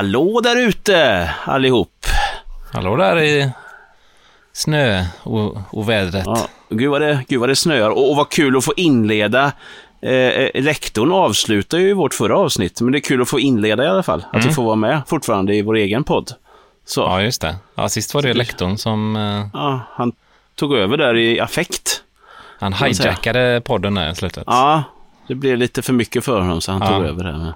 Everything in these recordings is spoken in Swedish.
Hallå där ute allihop! Hallå där i snö och, och vädret. Ja, gud, vad det, gud vad det snöar och, och vad kul att få inleda. Eh, eh, rektorn avslutar ju vårt förra avsnitt, men det är kul att få inleda i alla fall. Att vi får vara med fortfarande i vår egen podd. Så, Ja, just det. Ja, sist var det lektorn som eh, ja, han tog över där i affekt. han hijackade podden där i slutet. Ja, det blev lite för mycket för honom så han Ja. tog över det.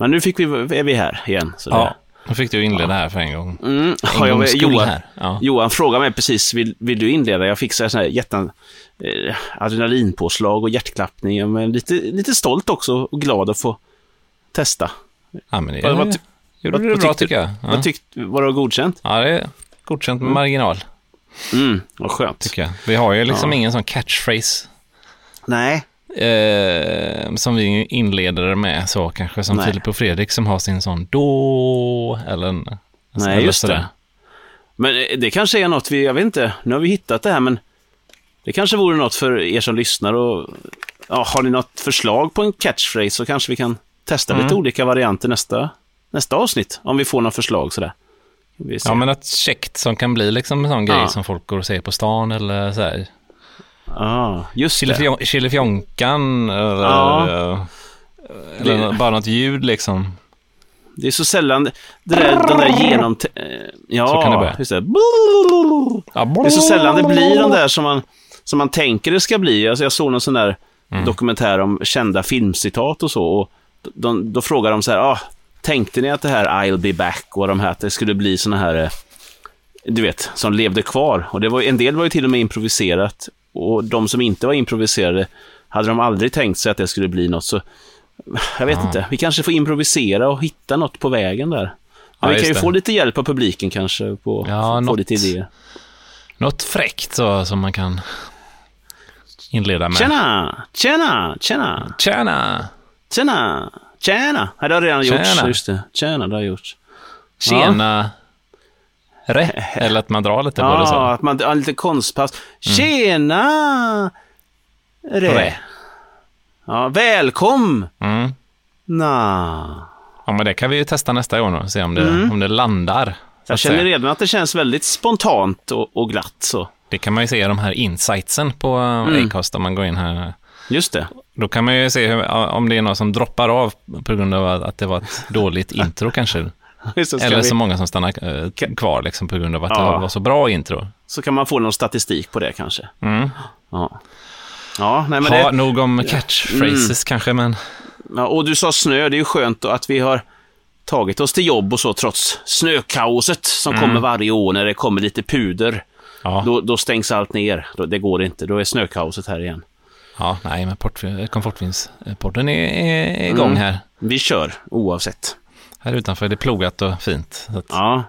Men, nu fick vi, är vi här igen. Så Ja, då fick du inleda här för en gång. mm, En ja, skull Johan, här. Ja. Johan frågade mig precis, vill, vill du inleda? Jag fick så här, jätten, eh, adrenalinpåslag och hjärtklappning. Men lite, lite stolt också och glad att få testa. ja, men det Vad- vad gjorde vad- du vad bra tyckte- tycker jag. Ja. Vad tyckte, var det godkänt? ja, det är godkänt med marginal, Mm, vad skönt. tycker jag. Vi har ju liksom Ja. ingen sån catchphrase Nej, eh, som vi inleder med så kanske som Nej. Filip och Fredrik som har sin sån då eller en, nej eller just sådär. det. Men eh, det kanske är något vi, jag vet inte, nu har vi hittat det här men det kanske vore något för er som lyssnar och ja, har ni något förslag på en catchphrase så kanske vi kan testa lite Mm. olika varianter nästa, nästa avsnitt. Om vi får några förslag sådär. Ja, men något käckt som kan bli liksom en sån grej Ja. som folk går och ser på stan eller så här. Ah, just det. Chilifjon- Chilifjonkan eller, Ja. eh, eller Det- bara något ljud liksom. Det är så sällan det där, de där genom... eh, Ja, Så kan det just det. Det är så sällan det blir de där som man, som man tänker det ska bli. Alltså jag såg någon sån där Mm. dokumentär om kända filmcitat och så. Och de, då frågar de så här, ah, tänkte ni att det här I'll be back och de här, att det skulle bli såna här, eh, du vet, som levde kvar. Och det var, en del var ju till och med improviserat. Och de som inte var improviserade, hade de aldrig tänkt sig att det skulle bli något. Så jag vet Ja. inte, vi kanske får improvisera och hitta något på vägen där. Ja, Men vi just kan ju det. få lite hjälp av publiken kanske, på Ja, få något. lite idéer. Något fräckt så som man kan inleda med. Tjena, tjena, tjena, Tjena! tjena, tjena. Ja, det har redan gjorts. Tjena. Just det. Tjena, det har gjorts. Tjena! Eller att man drar lite på det Ja, så. att man har lite konstpaus. Tjena! Re. Re. Ja, välkom! Mm. Na. Ja, men det kan vi ju testa nästa gång och se om det, Mm. om det landar. Jag känner säga. redan att det känns väldigt spontant och, och glatt så. Det kan man ju se i de här insightsen på Mm. Acast om man går in här. Just det. Då kan man ju se hur, om det är någon som droppar av på grund av att det var ett dåligt intro kanske. Ska Eller vi, så många som stannar eh, kvar liksom på grund av att Ja. det var så bra intro. så kan man få någon statistik på det kanske. Mm. Ja. Ja, nej men Ha, det... Mm. nog om catchphrases kanske, men Ja, och du sa snö, det är ju skönt att vi har tagit oss till jobb och så trots snökaoset som Mm. kommer varje år när det kommer lite puder. ja, Då, då stängs allt ner. Då, det går inte. Då är snökaoset här igen. ja nej, men Komfortvinspodden är, är igång Mm. här. Vi kör oavsett. Här utanför är det plogat och fint. Så att, Ja,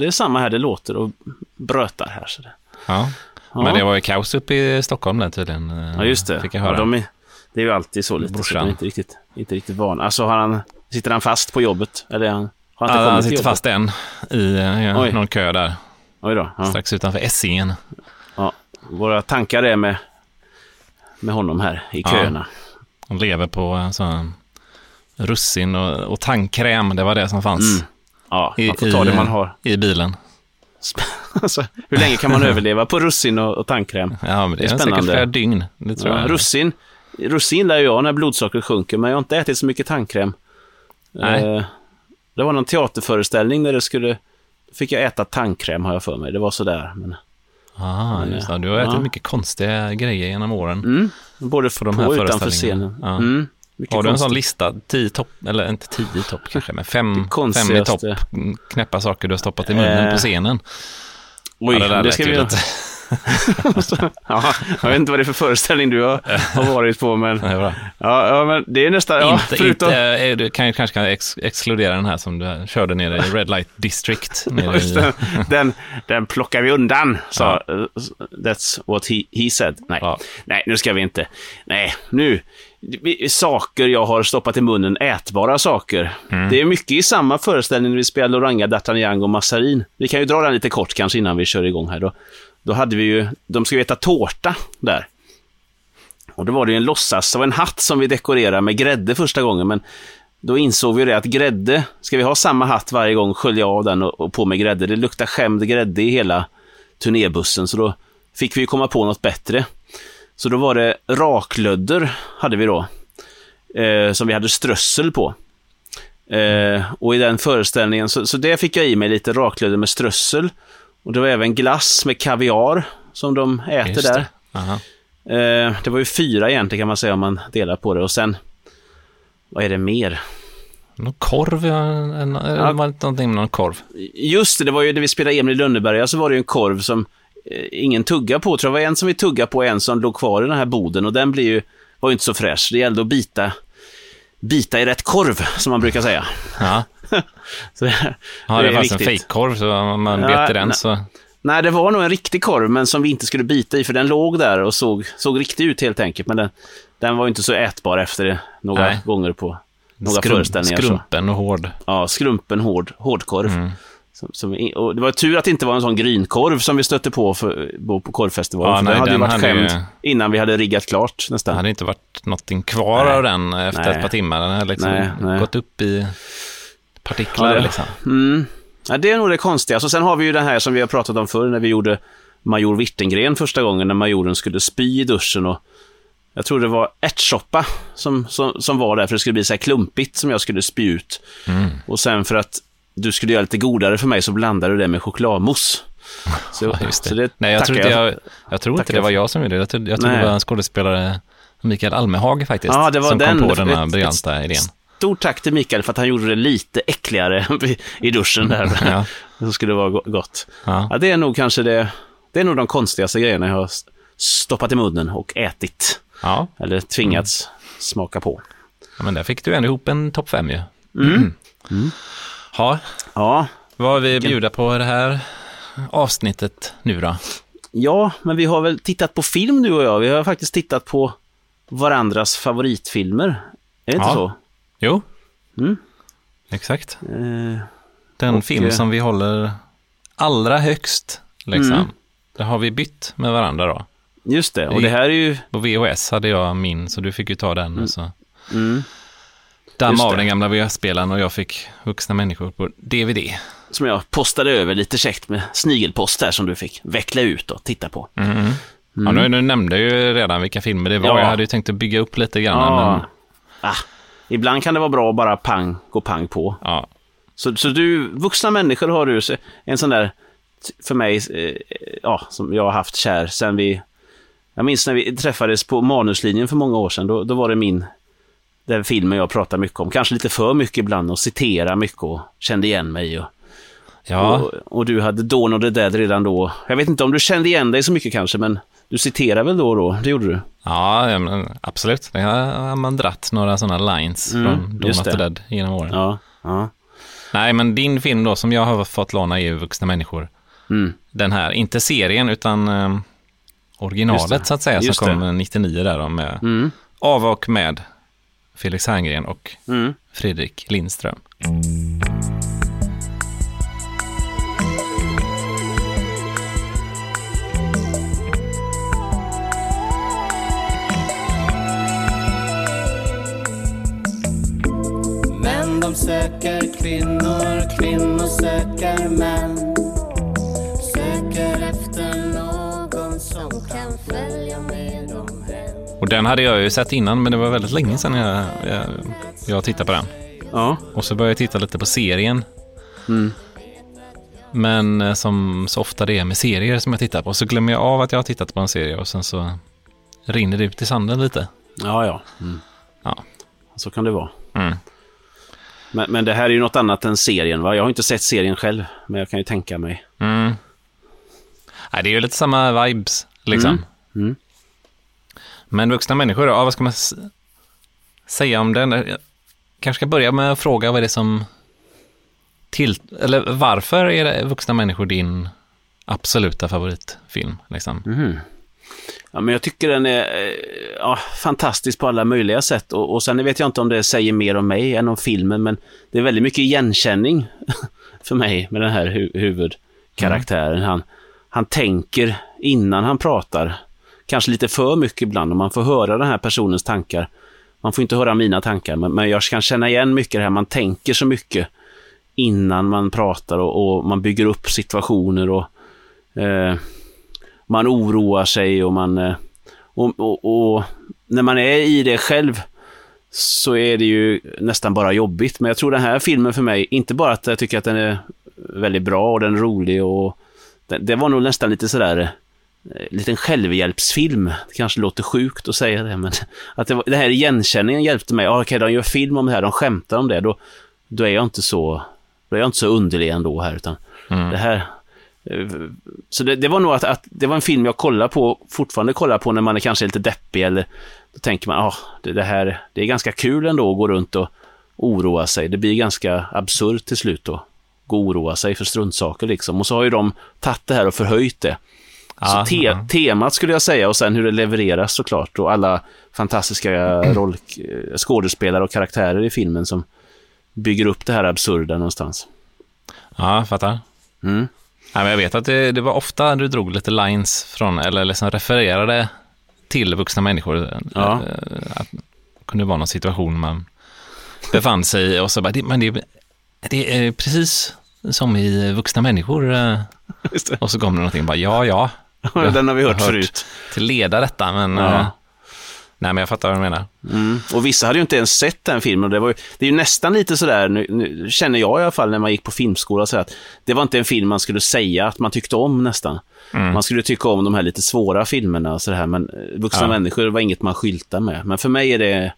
det är samma här. Det låter och brötar här. Så det. ja. Ja. Men det var ju kaos uppe i Stockholm där tydligen. eh, Ja, just det. Fick jag Ja, höra. de är, det är ju alltid så lite. Så de är inte riktigt, inte riktigt van. Alltså, har han, sitter han fast på jobbet? Eller han, har han inte Ja, han sitter fast än i eh, Oj. någon kö där, Oj då. Ja. strax utanför Essingen. Ja. Våra tankar är med, med honom här i Ja. köerna. Han lever på eh, sån russin och, och tandkräm, det var det som fanns Mm. Ja, I- man får ta i- det man har. i bilen. Alltså, hur länge kan man överleva på russin och, och tandkräm? Ja, men det, Det är är säkert spännande. flera dygn. Det tror Ja, jag. russin, russin gillar jag när blodsockret sjunker, men jag har inte ätit så mycket tandkräm. Nej. Eh, det var någon teaterföreställning där det skulle... fick jag äta tandkräm har jag för mig. Det var sådär. Men, Ah, Men, just det. Du har ätit ja. mycket konstiga grejer genom åren. mm, både på, de här och utanför scenen. Ja. Mm, mycket Har du en sån lista, tio topp, eller inte tio topp kanske, men fem, fem i topp, mm, knäppa saker du har stoppat i munnen Eh, på scenen. Oj, ja, det det ska vi lite. ja, Jag vet inte vad det är för föreställning du har, har varit på, men, Det är bra. ja, ja, men det är nästan... Ja, inte, förutom, inte, eh, du kan, kanske kan ex, exkludera den här som du körde nere i Red Light District. Den, den, den plockar vi undan, sa... That's what he, he said. Nej. Ja. Nej, nu ska vi inte. Nej, nu. Saker jag har stoppat i munnen, ätbara saker. Mm. Det är mycket i samma föreställning när vi spelar Oranga, D'Artagnan och Massarin. Vi kan ju dra den lite kort kanske innan vi kör igång här. Då, då hade vi ju, de ska ju äta tårta där. Och då var det ju en låtsas, det var en hatt som vi dekorerade med grädde första gången, men då insåg vi det att grädde, ska vi ha samma hatt varje gång, skölja av den och, och på med grädde. Det luktar skämd grädde i hela turnébussen, så då fick vi komma på något bättre. Så då var det raklödder, hade vi då, eh, som vi hade strössel på. Eh, och i den föreställningen, så, så det fick jag i mig lite raklödder med strössel. Och det var även glass med kaviar som de äter Just där. det. Eh, det var ju fyra egentligen kan man säga om man delar på det. Och sen, vad är det mer? Någon korv, en, Ja. var det någonting med någon korv? Just det, det var ju när vi spelade Emil i Lönneberga så var det ju en korv som ingen tugga på. tror jag var en som vi tuggade på en som låg kvar i den här boden och den blir ju, var ju inte så fräsch. Det gällde att bita, bita i rätt korv, som man brukar säga. Ja, Så det, ja det, är fanns en fejkkorv, så om man Ja, bet i den så... Nej, det var nog en riktig korv, men som vi inte skulle bita i, för den låg där och såg, såg riktig ut helt enkelt. Men den, den var ju inte så ätbar efter det, några Nej. gånger på några Skrum, föreställningar. Så. skrumpen och hård. Ja, skrumpen hård, hårdkorv. Mm. Som, som, och det var tur att det inte var en sån grynkorv som vi stötte på för, på, korvfestivalen. Ja, för nej, den hade ju varit hade ju- skämd innan vi hade riggat klart Det nästan. hade inte varit någonting kvar Nej. av den efter Nej. ett par timmar. Den hade liksom Nej, nej. gått upp i partiklar. Ja, det- liksom. Mm. Ja, det är nog det konstiga. Så sen har vi ju den här som vi har pratat om förr när vi gjorde Major Wittengren första gången när majoren skulle spy i duschen och jag tror det var ärtsoppa som, som, som var där för det skulle bli så här klumpigt som jag skulle spy ut. Mm. Och sen för att du skulle göra lite godare för mig så blandade du det med chokladmousse. Så, Ja, så det Nej, jag tror, inte jag, jag tror inte det jag var jag som gjorde det. Jag tror, jag tror det var en skådespelare, Mikael Almehag faktiskt, Ja, det var som den. kom på den här briljanta idén. Stort tack till Mikael för att han gjorde det lite äckligare i duschen där. Ja. Så skulle det vara go- gott. Ja. Ja, det är nog kanske det, det är nog de konstigaste grejerna jag har stoppat i munnen och ätit. Ja. Eller tvingats smaka på. ja, men där fick du ändå ihop en topp fem ju. Mm. Ja, Ja, vad har vi bjuda på det här avsnittet nu då? ja, men vi har väl tittat på film du och jag. Vi har faktiskt tittat på varandras favoritfilmer. Är det inte Ja. så? Jo, Mm. exakt. Eh, Den Och, film eh, som vi håller allra högst, liksom. Mm. Där har vi bytt med varandra då. just det, och det här är ju... På VHS hade jag min, så du fick ju ta den. Och så Mm, damma av den gamla VHS-spelaren och jag fick vuxna människor på DVD. som jag postade över lite käckt med snigelpost där som du fick veckla ut och titta på. Mm. Ja, nu, nu nämnde ju redan vilka filmer det var. Ja. Jag hade ju tänkt att bygga upp lite grann, Ja. men Ah, ibland kan det vara bra att bara pang, gå pang på. ja. Så, så du, vuxna människor har du en sån där, för mig, eh, ja, som jag har haft kär sen vi, jag minns när vi träffades på manuslinjen för många år sedan, då, då var det min, den filmen jag pratar mycket om, kanske lite för mycket ibland och citera mycket och kände igen mig. Och, Ja, och, och du hade Dawn of the Dead redan då. Jag vet inte om du kände igen dig så mycket kanske, men du citerar väl då och då? Det gjorde du? ja, absolut. Det har man dratt några sådana lines Mm, från Dawn of the. Dead genom åren. Ja. ja. Nej, men din film då, som jag har fått låna är ju Vuxna människor. Mm. Den här, inte serien, utan eh, originalet så att säga, Just som det. kom 99 där med, Mm. av och med Felix Herngren och Mm. Fredrik Lindström. Män de söker kvinnor, kvinnor söker män Söker efter någon som kan följa med Och den hade jag ju sett innan, men det var väldigt länge sedan jag, jag, jag tittade på den. Ja. Och så började jag titta lite på serien. Mm. Men eh, som så ofta det är med serier som jag tittar på, så glömmer jag av att jag har tittat på en serie och sen så rinner det ut i sanden lite. Ja, ja. Mm. Ja. Så kan det vara. Mm. Men, men det här är ju något annat än serien, va? Jag har inte sett serien själv, men jag kan ju tänka mig. Mm. Nej, det är ju lite samma vibes, liksom. Mm. Mm. Men vuxna människor, ja, vad ska man säga om den? Jag kanske ska börja med att fråga vad det är som till, eller varför är vuxna människor din absoluta favoritfilm? Liksom? Mhm. Ja, men jag tycker den är eh, ja, fantastisk på alla möjliga sätt. Och, och sen vet jag inte om det säger mer om mig än om filmen, men det är väldigt mycket igenkänning för mig med den här hu huvudkaraktären. Han, han tänker innan han pratar, kanske lite för mycket ibland, och man får höra den här personens tankar. man får inte höra mina tankar, men, men jag kan känna igen mycket det här, man tänker så mycket innan man pratar och, och man bygger upp situationer och eh, man oroar sig och man... Eh, och, och, och, när man är i det själv så är det ju nästan bara jobbigt. Men jag tror den här filmen för mig, inte bara att jag tycker att den är väldigt bra och den är rolig och det, det var nog nästan lite sådär eh, liten självhjälpsfilm. Det kanske låter sjukt att säga det, men att det, var, det här igenkänningen hjälpte mig. Ah, Okej, okay, de gör film om det här, de skämtar om det. Då, då är jag inte så, då är jag inte så underlig ändå här, utan mm. det här... Eh, så det, det var nog att, att, det var en film jag kollar på, fortfarande kollar på när man är kanske lite deppig eller då tänker man, ah, det, det här, det är ganska kul ändå att gå runt och oroa sig. Det blir ganska absurt till slut då gå och oroa sig för struntsaker liksom. Och så har ju de tagit det här och förhöjt det. Så te ja. temat skulle jag säga och sen hur det levereras såklart och alla fantastiska roll skådespelare och karaktärer i filmen som bygger upp det här absurda någonstans. Ja, jag fattar. Mm. Ja, men jag vet att det, det, var ofta du drog lite lines från, eller liksom refererade till vuxna människor. Ja. Eh, att det kunde vara någon situation man befann sig i och så bara, men det, det är precis som i vuxna människor. Eh, och så kommer det någonting bara, ja, ja. Den har vi hört, hört förut. Till leda detta, men... Ja. Uh, nej, men jag fattar vad du menar. Mm. Och vissa hade ju inte ens sett den filmen. Det, var ju, det är ju nästan lite sådär, nu, nu känner jag i alla fall när man gick på filmskola, så att det var inte en film man skulle säga att man tyckte om nästan. Mm. Man skulle tycka om de här lite svåra filmerna och sådär, men eh, vuxna ja. människor var inget man skyltar med. Men för mig är det,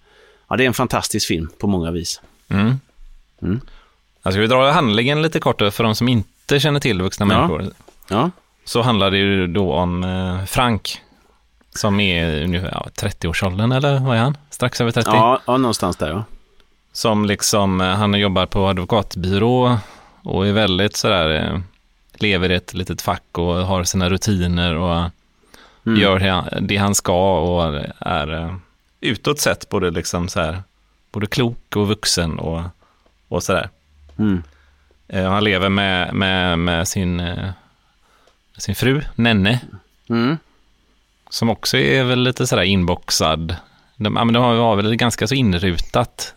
ja, det är en fantastisk film på många vis. Mm. Mm. Ska vi dra handlingen lite kort för de som inte känner till vuxna ja. människor. Ja. Så handlar det ju då om eh, Frank, som är ungefär ja, 30-årsåldern, eller vad är han? Strax över 30? Ja, ja någonstans där ja. Som liksom, eh, han jobbar på advokatbyrå och är väldigt sådär, eh, lever i ett litet fack och har sina rutiner och mm. gör det han ska och är utåt sett både liksom så här, både klok och vuxen och, och sådär. Mm. Han lever med, med, med sin, sin fru, Nenne. Mm. Som också är väl lite sådär inboxad. De, ja, men de har väl ganska så inrutat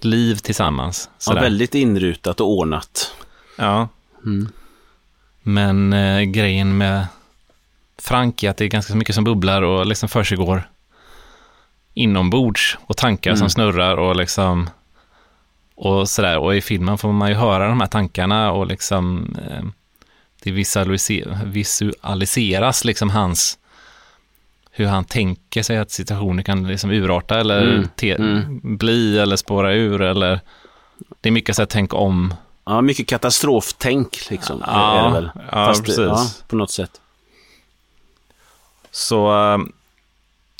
liv tillsammans. Sådär. Ja, väldigt inrutat och ordnat. Ja. Mm. Men eh, grejen med Frank är att det är ganska mycket som bubblar och liksom försiggår inombords och tankar mm. som snurrar och liksom och sådär. Och i filmen får man ju höra de här tankarna och liksom eh, det visualiseras liksom hans hur han tänker sig att situationer kan liksom urarta eller mm, te, mm. bli eller spåra ur eller det är mycket så att tänka om. Ja, mycket katastroftänk liksom. Ja, är det väl. ja Fast, precis. Ja, på något sätt. Så, eh,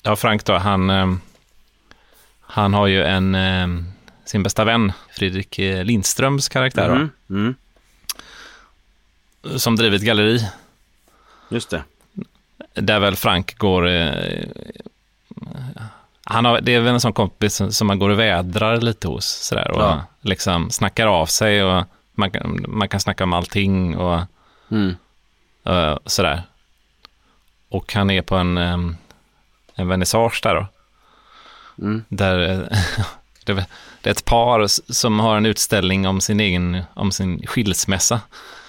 ja Frank då, han, eh, han har ju en eh, sin bästa vän, Fredrik Lindströms karaktär. Mm. Som driver ett galleri. Just det. Där väl Frank går... Eh, han har, det är väl en sån kompis som man går och vädrar lite hos. Sådär, och ja. liksom snackar av sig och man, kan, man kan snacka om allting och mm. uh, sådär. Och han är på en, um, en vernissage där då. Mm. Där det, det, är ett par som har en utställning om sin egen om sin skilsmässa.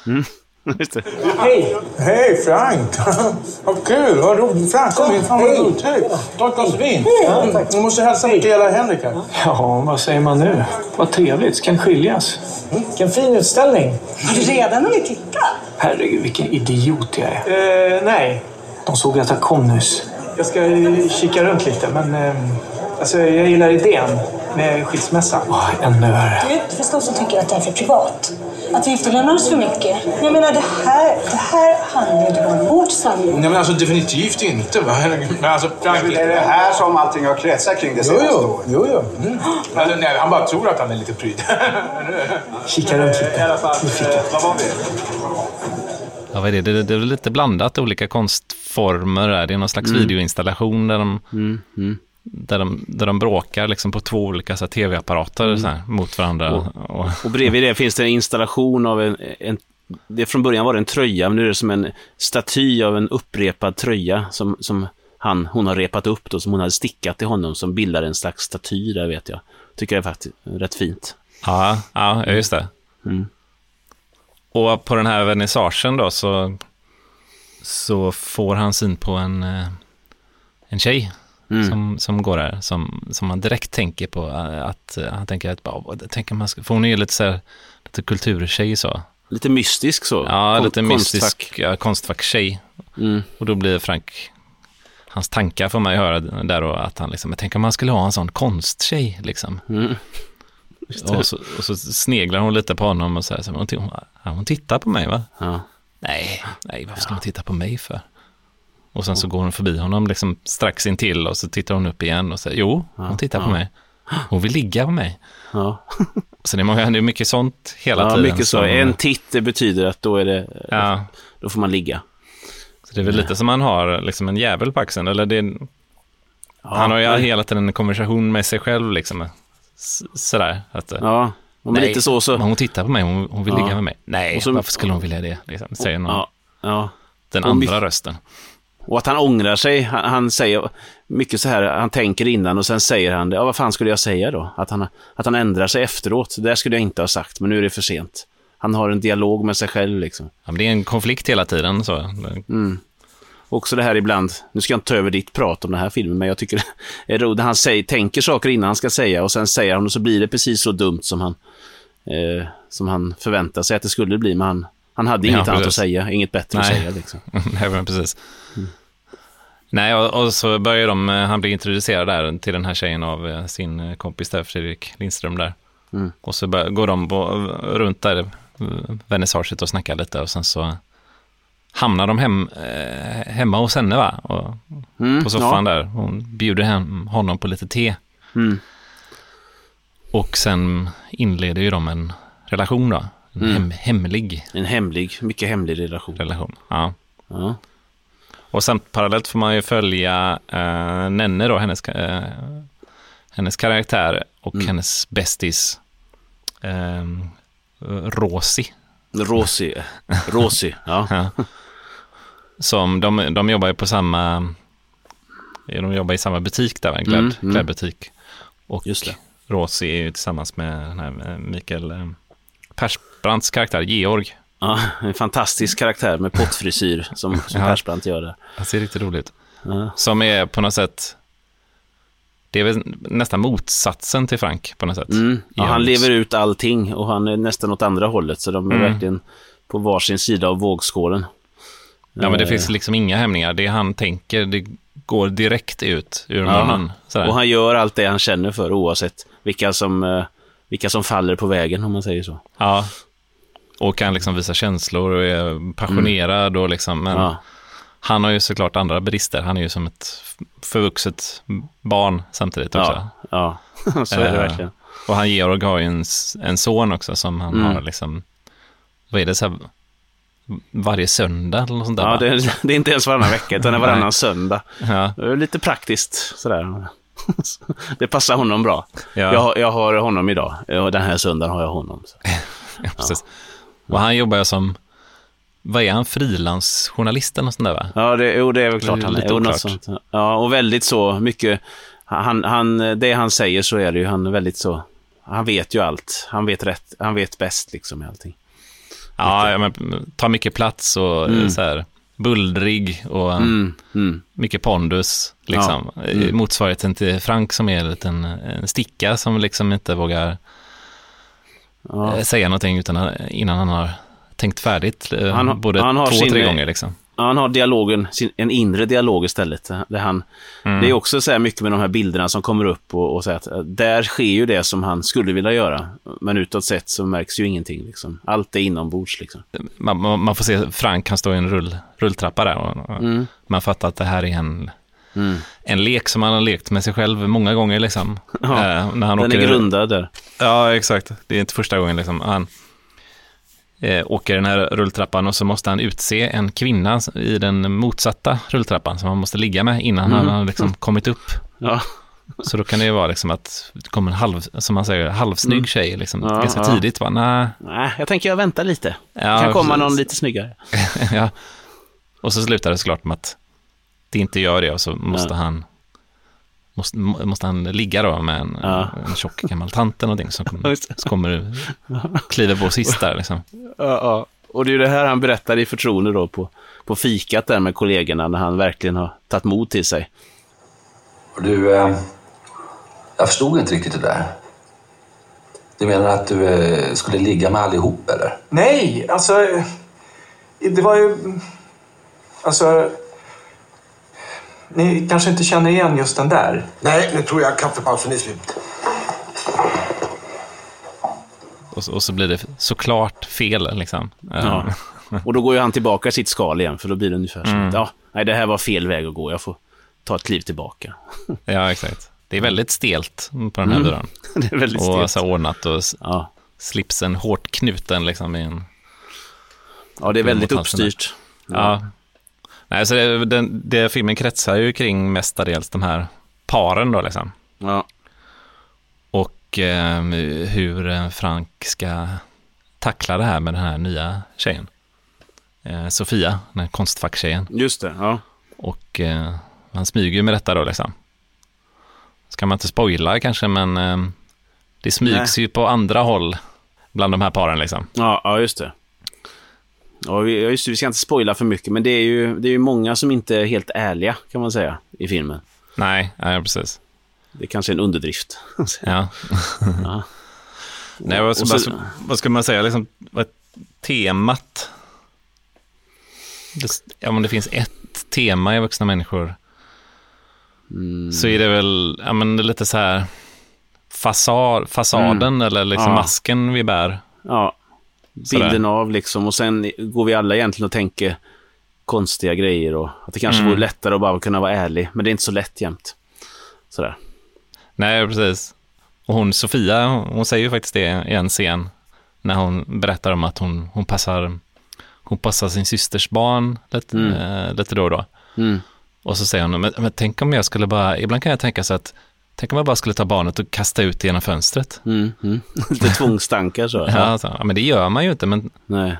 Mm. Hej! Hej Frank! vad kul! Vad roligt! Frank, kom in! Fan vad roligt! Hej! Ta ett glas vin. Du måste hälsa Mikaela och Henrik här. Ja, vad säger man nu? Vad trevligt. Ska skiljas? Mm. Vilken fin utställning. Har du redan hunnit titta? Herregud, vilken idiot jag är. Eh, nej. De såg att jag kom nyss. Jag ska kika runt lite, men... Eh, alltså, jag gillar idén med skilsmässa. Oh, ännu värre. Du förstås som tycker att det är för privat. Att vi efterlämnar oss för mycket. Men jag menar, det här, det här handlar ju inte om vårt samliv. Nej, men alltså definitivt inte. Va? Men alltså, Frank... Det är det här som allting har kretsat kring det senaste jo, jo. jo, jo. Mm. Alltså, nej, han bara tror att han är lite pryd. Kika runt lite. I alla fall, vad var vi? Ja, vad är det? Det, det är lite blandat olika konstformer. Där. Det är någon slags mm. videoinstallation där de mm. Mm där de, där de bråkar liksom på två olika tv-apparater mm. mot varandra. Och, och, och bredvid det finns det en installation av en, en det från början var det en tröja, men nu är det som en staty av en upprepad tröja som, som han, hon har repat upp då, som hon hade stickat till honom, som bildar en slags staty där vet jag. Tycker jag är faktiskt rätt fint. Ja, ja just det. Mm. Och på den här vernissagen då så, så får han syn på en, eh, en tjej Mm. som, som går där, som, som man direkt tänker på eh, att eh, han tänker att, bara, tänker man, ska- för hon är ju lite så här, lite kulturtjej så. Lite mystisk så. Ja, Kon- lite konstfack. mystisk ja, konstfack-tjej. Mm. Och då blir Frank, hans tankar får man ju höra där då, att han liksom, jag tänker om man skulle ha en sån konsttjej liksom. Mm. Och så, och så sneglar hon lite på honom och säger så här, hon, hon, ja, hon tittar på mig va? Ja. Nej, nej, varför ska hon titta på mig för? Och sen så går hon förbi honom liksom strax intill och så tittar hon upp igen och säger, jo, hon tittar på mig. Hon vill ligga på mig. Ja, Så det är, många, det är mycket sånt hela ja tiden. mycket så. som- En titt, betyder att då är det, Ja, då får man ligga. så det är väl lite som man har liksom en jävel på axeln. Eller det, han har ju nej. hela tiden en konversation med sig själv liksom. Sådär. Att, Ja, nej, lite så så. men hon tittar på mig, hon, hon vill ligga med mig. Nej, så- varför skulle hon vilja det? Liksom, säger någon, den andra mycket- rösten. Och att han ångrar sig. Han, han säger mycket så här, han tänker innan och sen säger han det. Ja, vad fan skulle jag säga då? Att han, att han ändrar sig efteråt. Det där skulle jag inte ha sagt, men nu är det för sent. Han har en dialog med sig själv liksom. Ja, men det är en konflikt hela tiden. Så. Mm. Också det här ibland, nu ska jag inte ta över ditt prat om den här filmen, men jag tycker det är roligt han säger, tänker saker innan han ska säga och sen säger han och så blir det precis så dumt som han, eh, som han förväntar sig att det skulle bli. Men han, han hade Ja, inget annat att säga, inget bättre att Nej. säga. Liksom. Nej, men precis. Nej, och, och så börjar de, eh, han blir introducerad där till den här tjejen av eh, sin eh, kompis där, Fredrik Lindström där. Mm. Och så bör, går de på, runt där, vernissaget och snackar lite och sen så hamnar de hem, eh, hemma hos henne va? Och, Mm, på soffan där. Hon bjuder hem honom på lite te. Mm. Och sen inleder ju de en relation då. En Mm. hem, hemlig En hemlig, mycket hemlig relation. relation. Ja. Ja. Och sen parallellt får man ju följa uh, Nenne då, hennes, eh, hennes karaktär och Mm. hennes bästis uh, Rosi. Rosi, Rosi, ja. Ja. Som de, de jobbar ju på samma, de jobbar i samma butik där, en kläd, Mm, mm. klädbutik. Och Just det. Rosi är ju tillsammans med den här eh, Mikael eh, Persbrandts karaktär, Georg. Ja, en fantastisk karaktär med pottfrisyr som, som Ja. Persbrandt gör där. Han ser riktigt roligt. Ja. Som är på något sätt, det är väl nästan motsatsen till Frank på något sätt. Mm. Ja, han lever ut allting och han är nästan åt andra hållet, så de är Mm. verkligen på varsin sida av vågskålen. Ja, men det Eh, finns liksom inga hämningar. Det han tänker, det går direkt ut ur munnen. Och han gör allt det han känner för oavsett vilka som, eh, vilka som faller på vägen, om man säger så. Ja. Och kan liksom visa känslor och är passionerad och liksom, men Ja. han har ju såklart andra brister. Han är ju som ett förvuxet barn samtidigt också. Ja, ja. så är det Eh, verkligen. Och han Georg har ju en, en son också som han Mm. har liksom, vad är det så här, varje söndag eller något sånt där Ja, det, det är inte ens varannan vecka, utan det är varannan söndag. Ja, Det är lite praktiskt sådär. Det passar honom bra. ja, Jag, jag har honom idag och den här söndagen har jag honom. Så. ja, precis. Och han jobbar ju som, vad är han, frilansjournalist eller något sånt där va? Ja, det, jo, det är väl klart Det är han är. något sånt. Ja, och väldigt så mycket. Han, han, det han säger så är det ju, han är väldigt så. Han vet ju allt. Han vet rätt. Han vet bäst liksom i allting. Ja, ja, men tar mycket plats och Mm. så här, bullrig och Mm, mm. mycket pondus. Liksom. Ja, mm. Motsvarigheten till Frank som är en liten en sticka som liksom inte vågar Ja. eh, säga någonting utan att- innan han har tänkt färdigt. eh, Han har- både han har två, sin- tre gånger liksom. Han har dialogen, sin, en inre dialog istället. Där han, Mm. Det är också så här mycket med de här bilderna som kommer upp och, och så att eh, där sker ju det som han skulle vilja göra. Men utåt sett så märks ju ingenting. Liksom. Allt är inombords. Liksom. Man, man, man får se Frank, han står i en rull, rulltrappa där och, och Mm. man fattar att det här är en, Mm. en lek som han har lekt med sig själv många gånger. Liksom. Ja, Eh, när han Den åker, är grundad där. Ja, exakt. Det är inte första gången liksom. Han eh, åker den här rulltrappan och så måste han utse en kvinna i den motsatta rulltrappan som han måste ligga med innan Mm. han har liksom kommit upp. Ja. Så då kan det ju vara liksom att det kommer en halv, som man säger, halvsnygg Mm. tjej liksom, Ja, ganska ja. tidigt. Va? Nej, Nej, jag tänker jag väntar lite. ja, kan komma precis. någon lite snyggare. ja. Och så slutar det såklart med att det inte gör det och så måste Ja. han måste, må- måste han ligga då med en, Ja. en tjock gammal tant eller någonting som kommer, som kommer kliver på sist där liksom. Ja, ja. Och det är ju det här han berättar i förtroende då på, på fikat där med kollegorna när han verkligen har tagit mod till sig. Du, eh, jag förstod inte riktigt det där. Du menar att du eh, skulle ligga med allihop, eller? Nej, alltså... eh, Det var ju... Alltså... Ni kanske inte känner igen just den där? Nej, nu tror jag kaffepausen är slut. Och, så- och så blir det såklart fel liksom. Ja. Och då går ju han tillbaka i sitt skal igen, för då blir det ungefär som att, ja, nej, det här var fel väg att gå, jag får ta ett kliv tillbaka. Ja, exakt. Det är väldigt stelt på den här Mm. byrån. det är väldigt Och stelt. så ordnat och Ja. slipsen hårt knuten liksom i en... ja, det är väldigt uppstyrt. Ja. Nej, så det, den, det filmen kretsar ju kring mestadels de här paren då liksom. Ja. Och eh, hur Frank ska tackla det här med den här nya tjejen. Eh, Sofia, den här konstfacktjejen. Just det, ja. Och eh, han smyger ju med detta då liksom. Ska man inte spoila kanske, men eh, det smygs ju på andra håll bland de här paren liksom. Ja, ja just det. Ja, vi, ja, just det, vi ska inte spoila för mycket, men det är, ju, det är ju många som inte är helt ärliga, kan man säga, i filmen. Nej, nej precis. Det kanske är en underdrift. Ja. Ja. Nej, vad, vad, så- vad ska man säga, liksom, vad temat? Det, ja, om det finns ett tema i vuxna människor Mm. så är det väl ja, men det är lite så här fasad, fasaden eller liksom Mm. Ja. masken vi bär. Ja, Sådär. bilden av liksom. Och sen går vi alla egentligen och tänker konstiga grejer och att det kanske Mm. vore lättare att bara kunna vara ärlig. Men det är inte så lätt jämt. Sådär. Nej, precis. Och hon, Sofia, hon säger ju faktiskt det i en scen när hon berättar om att hon, hon passar hon passar sin systers barn lite, Mm. eh, lite då och då. Mm. Och så säger hon, men, men tänk om jag skulle bara, ibland kan jag tänka så att, tänk om jag bara skulle ta barnet och kasta ut det genom fönstret. Mm, mm. Lite tvångstankar så. Ja, så, ja, men det gör man ju inte, men, Nej.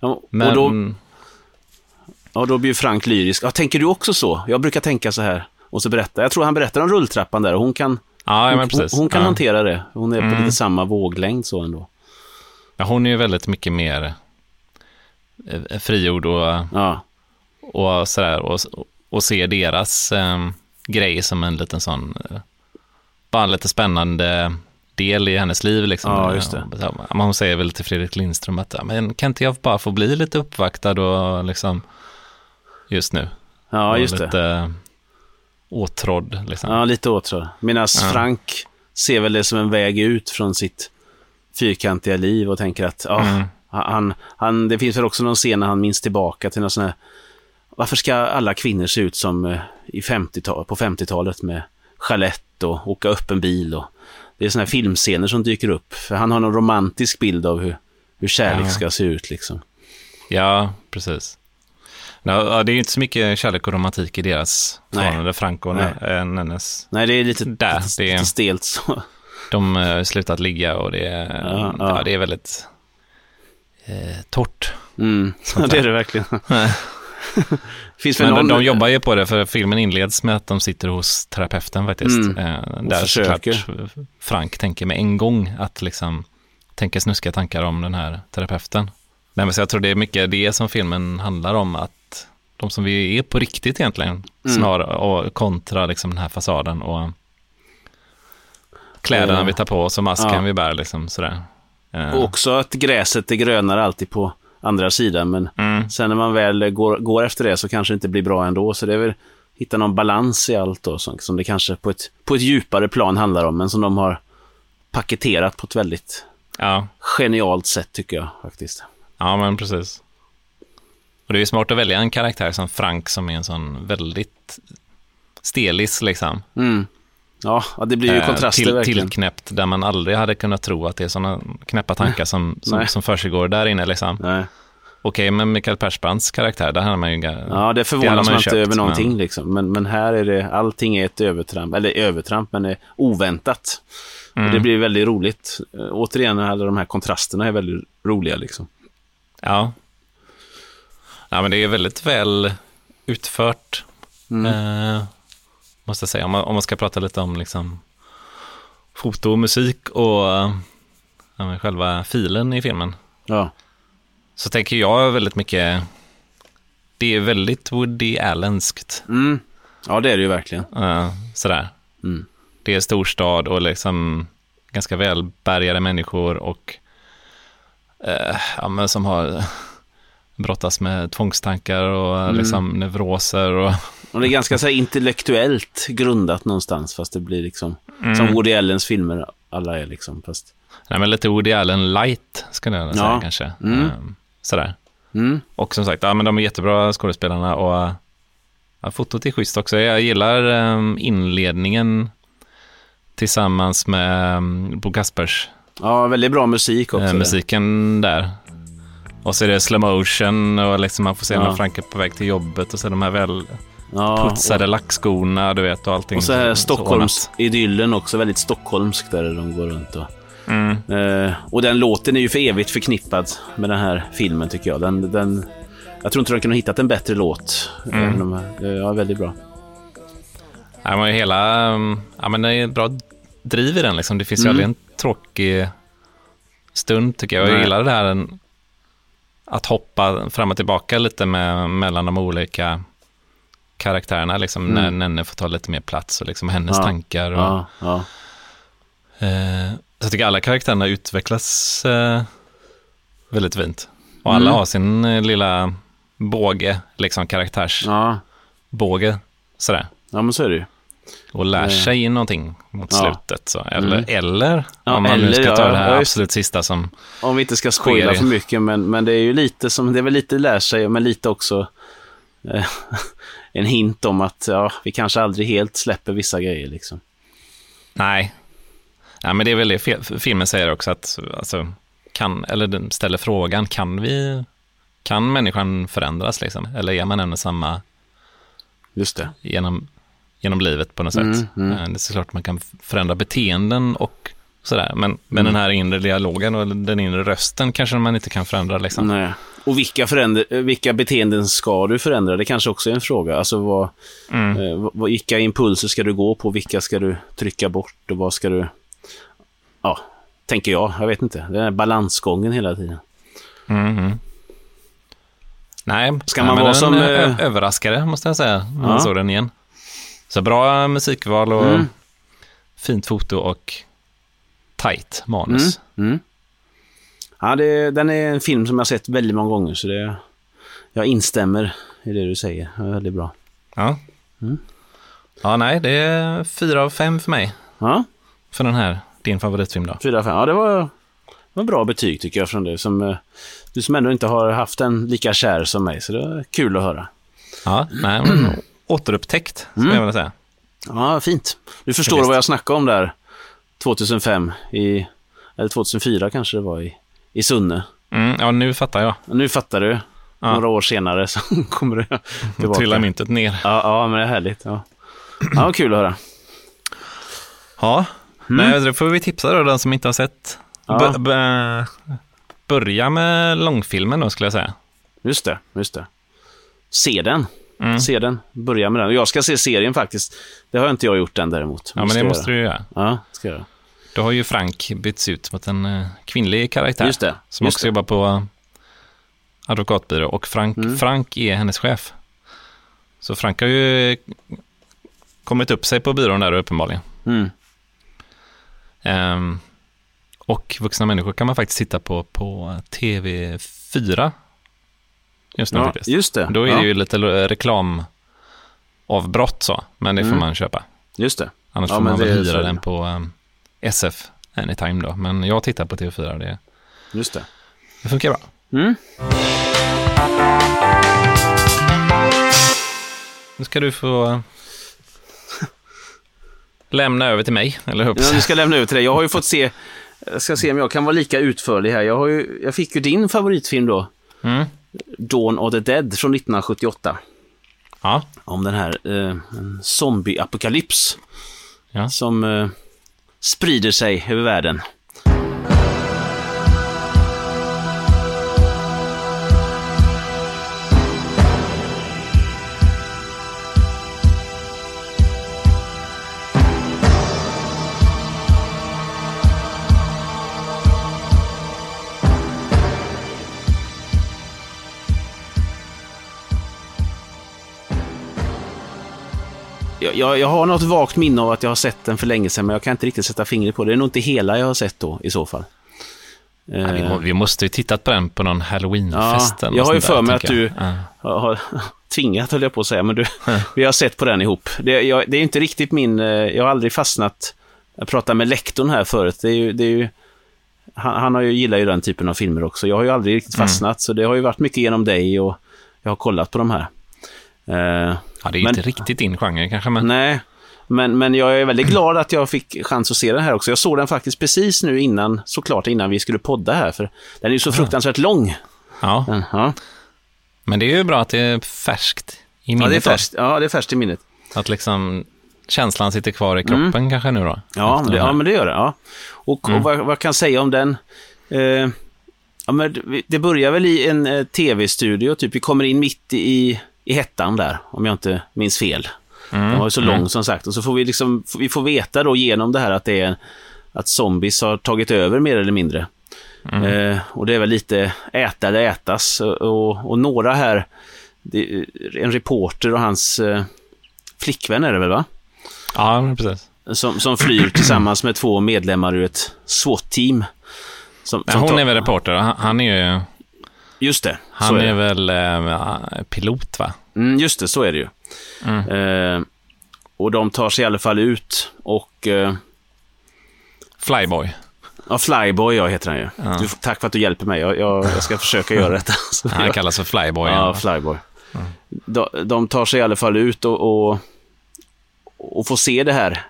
Ja, men och då, ja, då blir Frank lyrisk. Ja, tänker du också så? Jag brukar tänka så här. Och så berättar, jag tror han berättar om rulltrappan där och hon kan, ja, ja, hon, hon, kan ja. hantera det. Hon är på Mm. lite samma våglängd så ändå. Ja, hon är ju väldigt mycket mer eh, frigjord och, och sådär, och, och ser deras eh, grej som en liten sån, eh, bara en lite spännande del i hennes liv. Liksom. Ja, just det. Hon säger väl till Fredrik Lindström att, men kan inte jag bara få bli lite uppvaktad och liksom, just nu? ja och just det. lite åtrådd, liksom. Ja, lite åtrå. Medan Ja. Frank ser väl det som en väg ut från sitt fyrkantiga liv och tänker att ja, Mm. han, han, det finns väl också någon scen när han minns tillbaka till någon sån här, varför ska alla kvinnor se ut som eh, i 50 på 50-talet med chalett och åka upp en bil och det är såna här filmscener som dyker upp. För han har någon romantisk bild av hur, hur kärlek Ja. ska se ut liksom. Ja, precis. Ja, det är ju inte så mycket kärlek och romantik i deras förhållande, Frank och Nej. Nennes. Nej, det är lite, Där, lite, det är- lite stelt så. De eh, har slutat ligga och det är, Ja, ja, det är väldigt eh, torrt. Mm. Det är det verkligen. finns Men någon... de, jobbar ju på det, för filmen inleds med att de sitter hos terapeuten faktiskt. Mm. Eh, där såklart Frank tänker med en gång att liksom tänka snuska tankar om den här terapeuten. Nej, men så jag tror det är mycket det som filmen handlar om, att de som vi är på riktigt egentligen, Mm. snarare och kontra liksom den här fasaden och kläderna Ja. vi tar på oss och masken Ja. vi bär liksom sådär. Eh, Och också att gräset är grönare alltid på andra sidan, men mm. sen när man väl går, går efter det så kanske det inte blir bra ändå. Så det är väl hitta någon balans i allt då, som, som det kanske på ett, på ett djupare plan handlar om, men som de har paketerat på ett väldigt Ja, genialt sätt tycker jag faktiskt. ja, men precis. Och det är ju smart att välja en karaktär som Frank som är en sån väldigt stelis liksom. Mm. Ja, det blir ju Eh, kontraster till, verkligen. Tillknäppt där man aldrig hade kunnat tro att det är sådana knäppa tankar som, som, som försiggår där inne liksom. Nej. Okej, men Mikael Persbrandts karaktär, där hade man ju... Ja, det förvånas man man ju inte köpt, över någonting men- liksom. Men, men här är det, allting är ett övertramp, eller övertramp, men är oväntat. Mm. Och det blir väldigt roligt. Eh, Återigen, alla de här kontrasterna är väldigt roliga liksom. Ja. ja, men det är väldigt väl utfört. Eh, måste jag säga, om man, om man ska prata lite om liksom, foto och musik och eh, ja, själva filen i filmen. Ja. Så tänker jag väldigt mycket, det är väldigt Woody Allenskt. Mm. Ja, det är det ju verkligen. eh, sådär. Mm. Det är storstad och liksom ganska välbärgade människor och eh, ja, men som har brottas med tvångstankar och Mm. liksom neuroser och Och det är ganska så intellektuellt grundat någonstans, fast det blir liksom Mm. som Woody Allens filmer alla är liksom. Fast, Nej, men lite Woody Allen light, skulle jag säga Ja. kanske. Mm. Ehm, Sådär. mm. Och som sagt, ja, men de är jättebra skådespelarna och ja, fotot är schysst också. Jag gillar ehm, inledningen tillsammans med um, Bo Kaspers Ja, väldigt bra musik också. eh, där. musiken där. Och så är det slow motion och liksom man får se Ja. när Frank är på väg till jobbet och så de här väl ja, putsade lackskorna, du vet, och allting. Och så här. Stockholms-idyllen också, väldigt stockholmsk där de går runt. Och, Mm. eh, och den låten är ju för evigt förknippad med den här filmen tycker jag. Den, den, jag tror inte de kunde ha hittat en bättre låt. Mm. Om, ja, väldigt bra. Ja, men hela, um, ja men det är bra driv i den liksom. Det finns ju Mm. aldrig en tråkig stund tycker jag. Jag Nej. gillar det här att hoppa fram och tillbaka lite med, mellan de olika karaktärerna, liksom, Mm. när Nenne får ta lite mer plats och liksom hennes Ja. tankar. Och, Ja, ja. eh, så jag tycker alla karaktärerna utvecklas eh, väldigt fint. Och alla Mm. har sin eh, lilla båge, liksom karaktärsbåge. Ja. Sådär. ja, men så är det ju. och lär sig någonting mot slutet. Så. Eller, Mm. eller om man nu eller, ska ta det här absolut sista som... Om vi inte ska spoila det. för mycket, men, men det är ju lite som, det är väl lite lär sig, men lite också eh, en hint om att ja, vi kanske aldrig helt släpper vissa grejer liksom. Nej. Ja, men det är väl det fi- filmen säger också, att alltså, kan, eller ställer frågan, kan vi, kan människan förändras liksom? Eller är man ändå samma Just det. genom, genom livet på något Mm, sätt? mm. Eh, Det är såklart att man kan förändra beteenden och sådär, men, men Mm. den här inre dialogen och den inre rösten kanske man inte kan förändra liksom. Nej. Och vilka, förändra, eh, vilka beteenden ska du förändra? Det kanske också är en fråga. Alltså vad, Mm. eh, vad- vilka impulser ska du gå på? Vilka ska du trycka bort? Och vad ska du... Ja, tänker jag. Jag vet inte. Det är balansgången hela tiden. Mm, mm. Nej, Ska man vara den som, ö- eh, överraskare måste jag säga, Ja. jag såg den igen. Så bra musikval och Mm. fint foto och tight manus. Mm. Ja, det, den är en film som jag har sett väldigt många gånger, så det, jag instämmer i det du säger. Det är väldigt bra. Ja. Mm. ja, nej, det är fyra av fem för mig. Ja, För den här, din favoritfilm då. fyra, fem. Ja, det var, det var bra betyg tycker jag från dig. Som, eh, du som ändå inte har haft den lika kär som mig, så det var kul att höra. Ja, nej, men återupptäckt, skulle Mm. jag vilja säga. Ja, fint. Du förstår visst. vad jag snackade om där 2005, i, eller 2004 kanske det var, i, i Sunne. Mm, ja, nu fattar jag. Nu fattar du. Ja. Några år senare så kommer du tillbaka. Trillar myntet ner. Ja, ja, men det är härligt. Ja, ja kul att höra. Ja, nej, då får vi tipsa då, den som inte har sett. Mm. Ja. Börja med långfilmen då, skulle jag säga. Just det, just det. Se den. Mm. Se den. Börja med den. Jag ska se serien faktiskt. Det har inte jag gjort än däremot. Ja, men det måste göra. du göra. Ja, ska jag göra. Då har ju Frank bytts ut mot en eh, kvinnlig karaktär. Just det, Som just också det. jobbar på eh, advokatbyrå. Och Frank, Mm. Frank är hennes chef. Så Frank har ju kommit upp sig på byrån där uppenbarligen. Mm. Ehm, och vuxna människor kan man faktiskt titta på på TV4. Just nu Ja, faktiskt. just det. Då är ja, det ju lite reklamavbrott så, men det får Mm. man köpa. Just det. Annars Ja, får man väl hyra den på um, SF Anytime då. Men jag tittar på TV4 och det, Just det. det funkar bra. Mm. Nu ska du få lämna över till mig, eller hur? Ja, vi ska lämna över till dig. Jag har ju fått se, jag ska se om jag kan vara lika utförlig här. Jag, har ju, jag fick ju din favoritfilm då, Mm. Dawn of the Dead från 1978. Ja, Om den här eh, zombie-apokalyps Ja. som eh, sprider sig över världen. Jag, jag, jag har något vagt minne av att jag har sett den för länge sedan, men jag kan inte riktigt sätta fingret på det. Det är nog inte hela jag har sett då, i så fall. Ja, vi, må, vi måste ju tittat på den på någon halloweenfest Ja, jag har ju för där, mig att tänker du jag. Ja. har, tvingat, höll jag på att säga, men du, vi har sett på den ihop. Det, jag, det är inte riktigt min, eh, jag har aldrig fastnat, jag pratade med lektorn här förut, det är ju, det är ju han, han har ju, gillar ju den typen av filmer också. Jag har ju aldrig riktigt Mm. fastnat, så det har ju varit mycket genom dig och jag har kollat på de här. Eh, Ja, det är Men- inte riktigt din genre kanske, men Nej, men, men jag är väldigt glad att jag fick chans att se den här också. Jag såg den faktiskt precis nu innan, såklart innan vi skulle podda här, för den är ju så fruktansvärt lång. ja. Den, ja. Men det är ju bra att det är färskt i minnet. Ja, det är färskt, ja, det är färskt i minnet. Att liksom känslan sitter kvar i kroppen kanske nu då. Mm. Ja, det, ja men det gör det. Ja. Och, och vad, vad kan jag säga om den? Eh, ja, men det- det börjar väl i en eh, tv-studio, typ. Vi kommer in mitt i, i hettan där, om jag inte minns fel. Den var ju så lång som sagt. Och så får vi liksom, vi får veta då genom det här att det är att zombies har tagit över mer eller mindre. Eh, och det är väl lite äta eller ätas. Och, och, några här, det, en reporter och hans eh, flickvän är det väl va? Ja, precis. Som, som flyr tillsammans med två medlemmar ur ett SWAT-team. Som, som hon tar- är väl reporter? Han, han är ju... Just det, Han är är, väl eh, pilot, va? Mm, just det, så är det ju. Eh, och de tar sig i alla fall ut och... Eh, Flyboy. ja, Flyboy, ja, heter han ju. Du, tack för att du hjälper mig. Jag, jag, jag ska försöka göra detta. Han kallas för Flyboy. Ja, Ja, Flyboy. De, de tar sig i alla fall ut och, och, och får se det här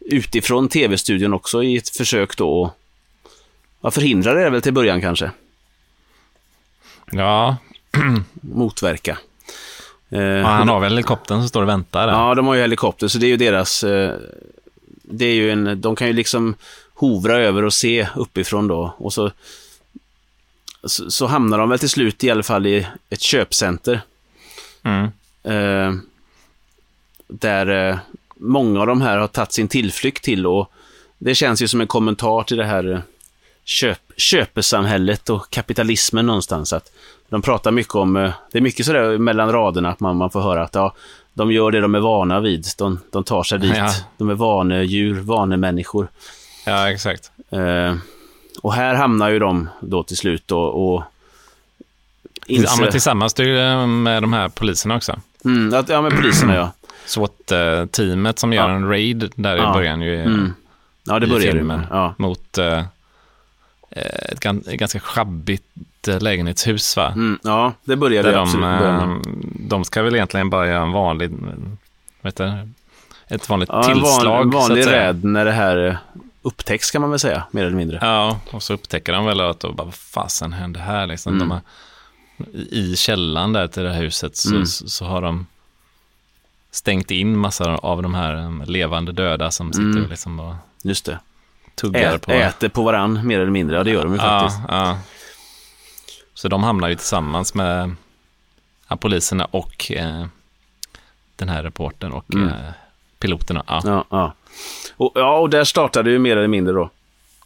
utifrån tv-studion också i ett försök då att ja, förhindra det väl till början kanske. Ja. Motverka. Eh, ja, han har väl helikoptern som står och väntar där. Ja, de har ju helikopter, så det är ju deras... Eh, det är ju en, de kan ju liksom hovra över och se uppifrån då. Och så, så, så hamnar de väl till slut i alla fall i ett köpcenter. Mm. Eh, där eh, många av de här har tagit sin tillflykt till och det känns ju som en kommentar till det här köp, köpesamhället och kapitalismen någonstans. Att de pratar mycket om, eh, det är mycket sådär mellan raderna att man, man får höra att ja, de gör det de är vana vid. De, de tar sig dit. Ja. De är vanedjur, vanemänniskor. Ja, exakt. Eh, och här hamnar ju de då till slut och, och Ja, inser... men tillsammans ju med de här poliserna också. mm, att, ja, men poliserna ja. SWAT-teamet som gör Ja. en raid där Ja. i början ju. Mm. Ja, det börjar filmen. med. Ja. Mot eh, ett, gan- ett ganska schabbigt eh, lägenhetshus, va? Mm, ja, det börjar Där det de, absolut. börjar med. eh, de ska väl egentligen bara göra en vanlig, vet du, ett vanligt Ja, en tillslag. van, en så att vanlig räd när det här eh, upptäcks kan man väl säga, mer eller mindre. Ja, och så upptäcker de väl att då bara, vad fasen hände här liksom? Mm. De har, I källaren där till det här huset så, Mm. så, så har de stängt in massa av de här levande döda som sitter Mm. och liksom bara Just det. Tuggar Ä, på. Äter på varann, mer eller mindre. Ja, det gör de ju ja, faktiskt. ja. Så de hamnar ju tillsammans med ja, poliserna och eh, den här reportern och Mm. eh, piloterna. Ja, Ja. Och, ja, och där startade ju mer eller mindre då.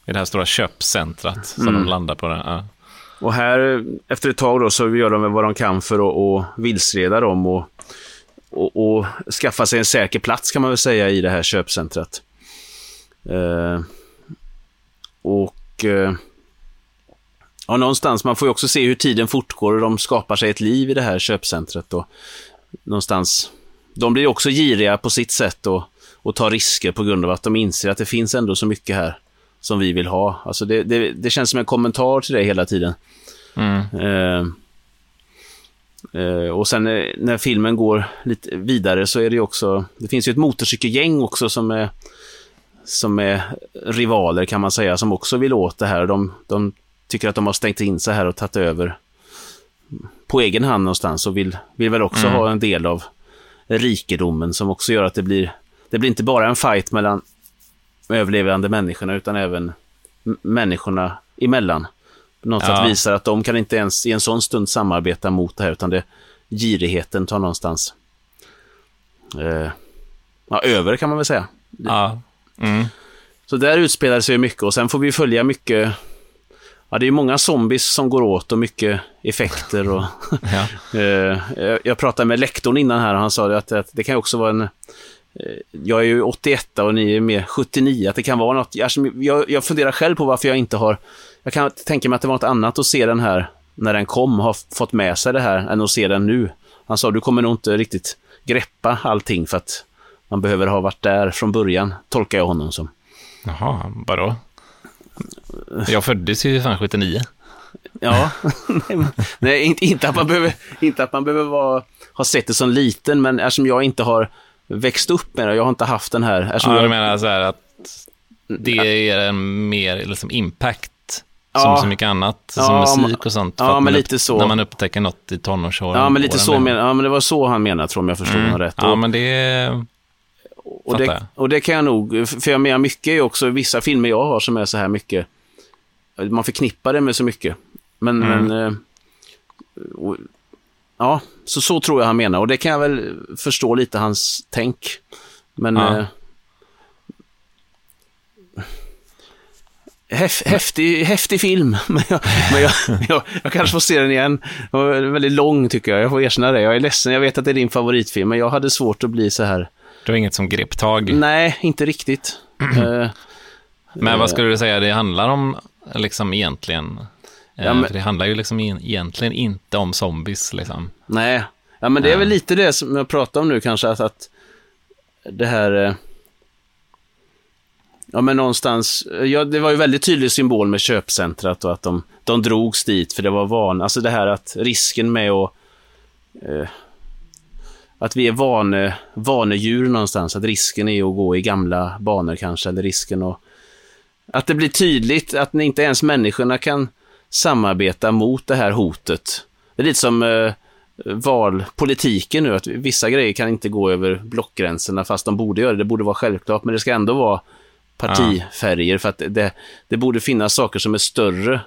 I det här stora köpcentrat som Mm. de landar på. Det. Ja. Och här, efter ett tag då, så gör de vad de kan för att, att vilseleda dem och, och, och skaffa sig en säker plats kan man väl säga i det här köpcentret. Eh, och eh, ja, någonstans, man får ju också se hur tiden fortgår och de skapar sig ett liv i det här köpcentret. Och någonstans, de blir också giriga på sitt sätt och, och tar risker på grund av att de inser att det finns ändå så mycket här som vi vill ha. Alltså det, det, det känns som en kommentar till det hela tiden. Mm. Eh, eh, och sen eh, när filmen går lite vidare så är det ju också, det finns ju ett motorcykelgäng också som är, som är rivaler kan man säga, som också vill åt det här. De, de tycker att de har stängt in sig här och tagit över på egen hand någonstans och vill, vill väl också Mm. ha en del av rikedomen som också gör att det blir, det blir inte bara en fight mellan överlevande människorna utan även människorna emellan. Något Ja. sätt visar att de kan inte ens i en sån stund samarbeta mot det här utan det girigheten tar någonstans eh, ja, över kan man väl säga. Ja. Mm. Så där utspelar sig mycket och sen får vi följa mycket Ja, det är många zombies som går åt och mycket effekter och Ja. Eh, jag- pratade med lektorn innan här och han sa att, att det kan också vara en, eh, jag är ju 81 och ni är mer 79, att det kan vara något. Jag, jag funderar själv på varför jag inte har, jag kan tänka mig att det var något annat att se den här när den kom, har fått med sig det här, än att se den nu. Han sa, du kommer nog inte riktigt greppa allting för att man behöver ha varit där från början, tolkar jag honom som. Jaha, vadå? Jag föddes ju fan 79. Ja, nej, inte, inte, att man behöver, inte att man behöver vara, ha sett det som liten, men eftersom jag inte har växt upp med det, jag har inte haft den här... Ja, jag, du menar så här att det ger en mer liksom, impact som Ja. så mycket annat, som musik och sånt. ja, men lite så. När man upptäcker något i tonårsåren. ja, men lite så men, ja, men det var så han menade, tror jag, om jag förstod honom rätt. Ja, men det... Och det, och det kan jag nog, för jag menar mycket är också vissa filmer jag har som är så här mycket, man förknippar det med så mycket. Men, Mm. men eh, och, ja, så, så tror jag han menar och det kan jag väl förstå lite hans tänk. Men Ja. eh, häf, häftig, häftig film, men, jag, men jag, jag, jag kanske får se den igen. Den var väldigt lång tycker jag, jag får erkänna det. Jag är ledsen, jag vet att det är din favoritfilm, men jag hade svårt att bli så här Det var inget som grep tag. Nej, inte riktigt. Eh, Men vad skulle du säga det handlar om liksom egentligen? Eh, Ja, men- det handlar ju liksom en- egentligen inte om zombies liksom. nej, ja, men det är väl lite det som jag pratar om nu kanske, att, att det här... eh, Ja, men någonstans, ja, det var ju väldigt tydlig symbol med köpcentrat och att de, de drogs dit för det var van, alltså det här att risken med att eh, att vi är vane, vanedjur någonstans, att risken är att gå i gamla banor kanske, eller risken att att det blir tydligt att inte ens människorna kan samarbeta mot det här hotet. Det är lite som eh, valpolitiken nu, att vissa grejer kan inte gå över blockgränserna fast de borde göra det. Det borde vara självklart, men det ska ändå vara partifärger för att det, det borde finnas saker som är större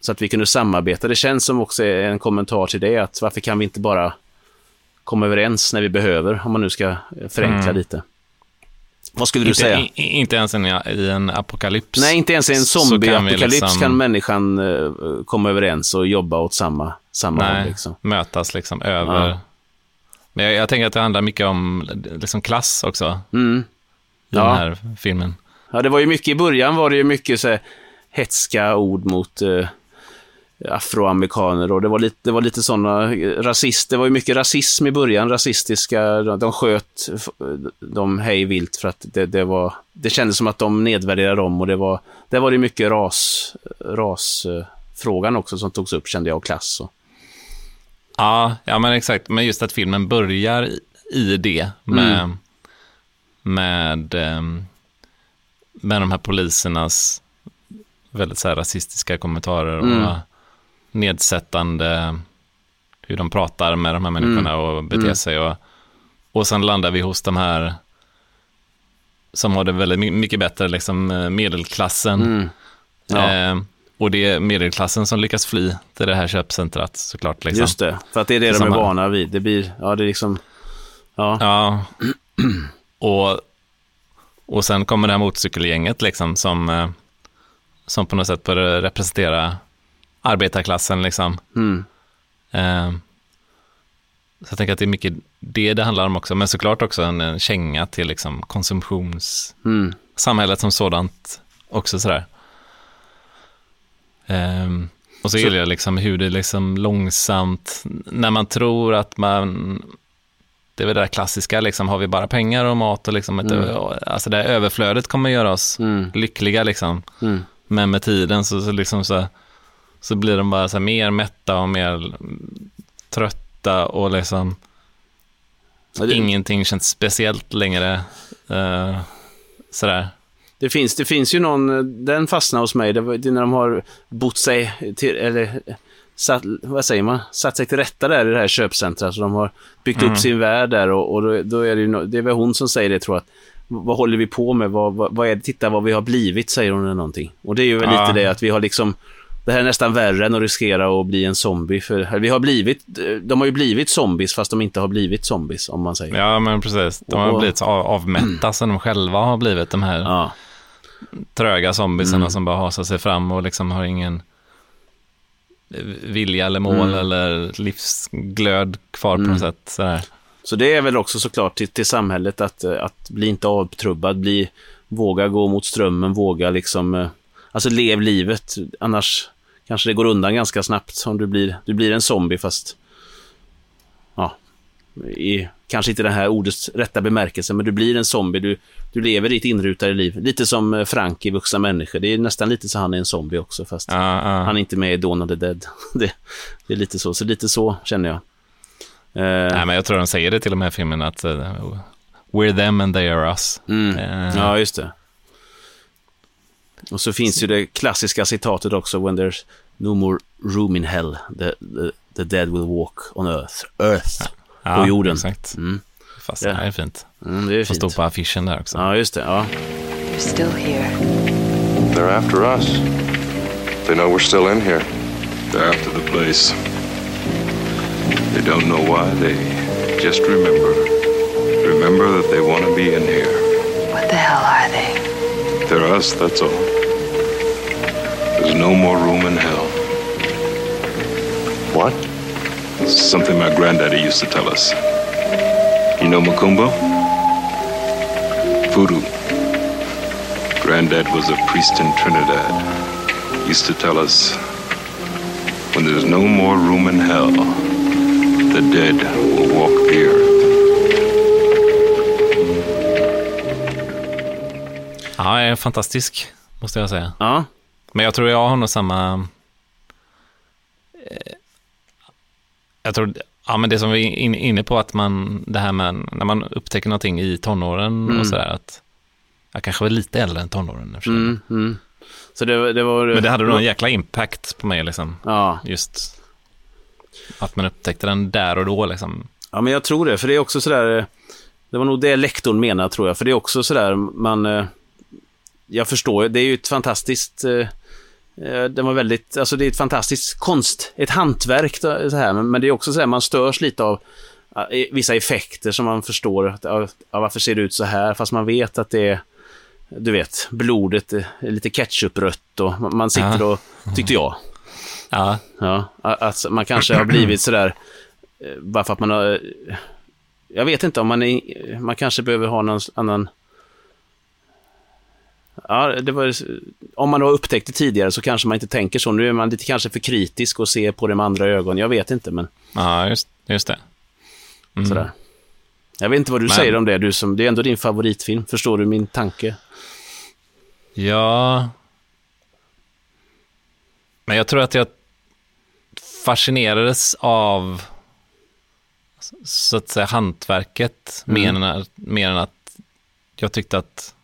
så att vi kunde samarbeta. Det känns som också är en kommentar till det, att varför kan vi inte bara komma överens när vi behöver, om man nu ska förenkla Mm. lite. Vad skulle du Inte, säga? i, inte ens en, i en apokalyps. Nej, inte ens i en så kan zombieapokalyps liksom- kan människan eh, komma överens och jobba åt samma, samma håll. Nej, Liksom. mötas liksom över. Ja. Men jag, jag tänker att det handlar mycket om liksom klass också Mm. i Ja. den här filmen. Ja, det var ju mycket, i början var det ju mycket så här, hetska ord mot eh, afroamerikaner och det var lite, det var lite sådana rasist, det var ju mycket rasism i början, rasistiska, de, sköt de hej vilt för att det, det var, det kändes som att de nedvärderade dem och det var, det var det mycket ras, rasfrågan också som togs upp kände jag och klass och, Ja, ja, men exakt. Men just att filmen börjar i- i det med, Mm. med, ehm, med de här polisernas väldigt så här rasistiska kommentarer och Mm. Nedsättande hur de pratar med de här människorna och beter Mm. sig. Och, och sen landar vi hos de här som har det väldigt my- mycket bättre, liksom eh, medelklassen. Mm. Ja. Eh, och det är medelklassen som lyckas fly till det här köpcentrat såklart. Liksom. Just det, för att det är det de är vana vid. Det blir, ja det är liksom, ja. Ja, och, och sen kommer det här motorcykelgänget liksom som, eh, som på något sätt börjar representera arbetarklassen liksom. Mm. Eh, Så jag tänker att det är mycket det det handlar om också, men såklart också en, en känga till liksom konsumtionssamhället Mm. som sådant också sådär. Ehm, och så, Så- gillar jag liksom hur det liksom långsamt, när man tror att man, det är väl det där klassiska, liksom, har vi bara pengar och mat och liksom, ett, Mm. alltså det här överflödet kommer göra oss Mm. lyckliga liksom. Mm. Men med tiden så, så, liksom så, så blir de bara så mer mätta och mer trötta och liksom Ja, det- ingenting känns speciellt längre. Uh, sådär. Det finns, det finns ju någon, den fastnar hos mig, det, var, är när de har bott sig till, eller satt, vad säger man, satt sig till rätta där i det här köpcentret. Så de har byggt Mm. upp sin värld där och, och då, då är det ju, no- det är väl hon som säger det tror jag. Att, vad håller vi på med? Vad, vad, vad är det? Titta vad vi har blivit, säger hon eller någonting. Och det är ju väl Ja. lite det att vi har liksom, det här är nästan värre än att riskera att bli en zombie. För vi har blivit, de har ju blivit zombies fast de inte har blivit zombies, om man säger. Ja, men precis. De har Och- blivit av, avmätta som de själva har blivit, de här Ja. tröga zombiesarna Mm. som bara hasar sig fram och liksom har ingen vilja eller mål Mm. eller livsglöd kvar på Mm. något sätt. Sådär. Så det är väl också såklart till, till samhället att, eh, att bli inte avtrubbad, bli, våga gå mot strömmen, våga liksom, eh, alltså lev livet. Annars kanske det går undan ganska snabbt om du blir, du blir en zombie fast, ja, i kanske inte den här ordets rätta bemärkelse, men du blir en zombie. Du, du lever ditt inrutade liv. Lite som eh, Frank i Vuxna människor. Det är nästan lite så han är en zombie också, fast Ja, ja. han är inte med i Dawn of the Dead. Det, det är lite så, så lite så känner jag. Eh, Nej, men jag tror de säger det till med i filmen att eh, we're them and they are us. Mm. Ja, just det. Och så finns ju det klassiska citatet också, when there's no more room in hell, the, the, the dead will walk on earth. Earth, ja, på jorden. Exakt. Mm. Fast Ja. det här är fint. Mm, det är Får stå fint. på affischen där också. Ja, just det. Ja. You're still here. They're after us. They know we're still in here. They're after the place. They don't know why. They just remember. Remember that they want to be in here. What the hell are they? They're us, that's all. There's no more room in hell. What? Something my granddaddy used to tell us. You know Macumba? Voodoo. Granddad was a priest in Trinidad. Used to tell us when there's no more room in hell, the dead will walk the Ja, är fantastisk, måste jag säga. Ja. Men jag tror jag har nog samma... eh, Jag tror, ja men det som vi är in- inne på, att man, det här med när man upptäcker någonting i tonåren Mm. och sådär, att jag kanske var lite äldre än tonåren. Mm, mm. Så det, det var... Men det hade nog en jäkla impact på mig, liksom. Ja. Just att man upptäckte den där och då, liksom. Ja, men jag tror det, för det är också sådär, eh, det var nog det lektorn menade tror jag, för det är också sådär, man, eh, jag förstår, det är ju ett fantastiskt, eh, eh, det var väldigt, alltså det är ett fantastiskt konst, ett hantverk så här, men, men det är också sådär, man störs lite av eh, vissa effekter som man förstår, att, ja, varför ser det ut så här, fast man vet att det är, du vet, blodet är lite ketchuprött och man- sitter Ja. och, tyckte jag, Ja, Ja, att man kanske har blivit sådär, eh, bara för att man har... Jag vet inte om man är, man kanske behöver ha någon annan... Ja, det var, om man har upptäckt det tidigare så kanske man inte tänker så. Nu är man lite kanske för kritisk och ser på det med andra ögon. Jag vet inte, men ja just, just det. Mm. sådär. Jag vet inte vad du Men- säger om det, du som, det är ändå din favoritfilm. Förstår du min tanke? Ja. Men jag tror att jag fascinerades av så att säga hantverket Mm. mer, än mer än att jag tyckte att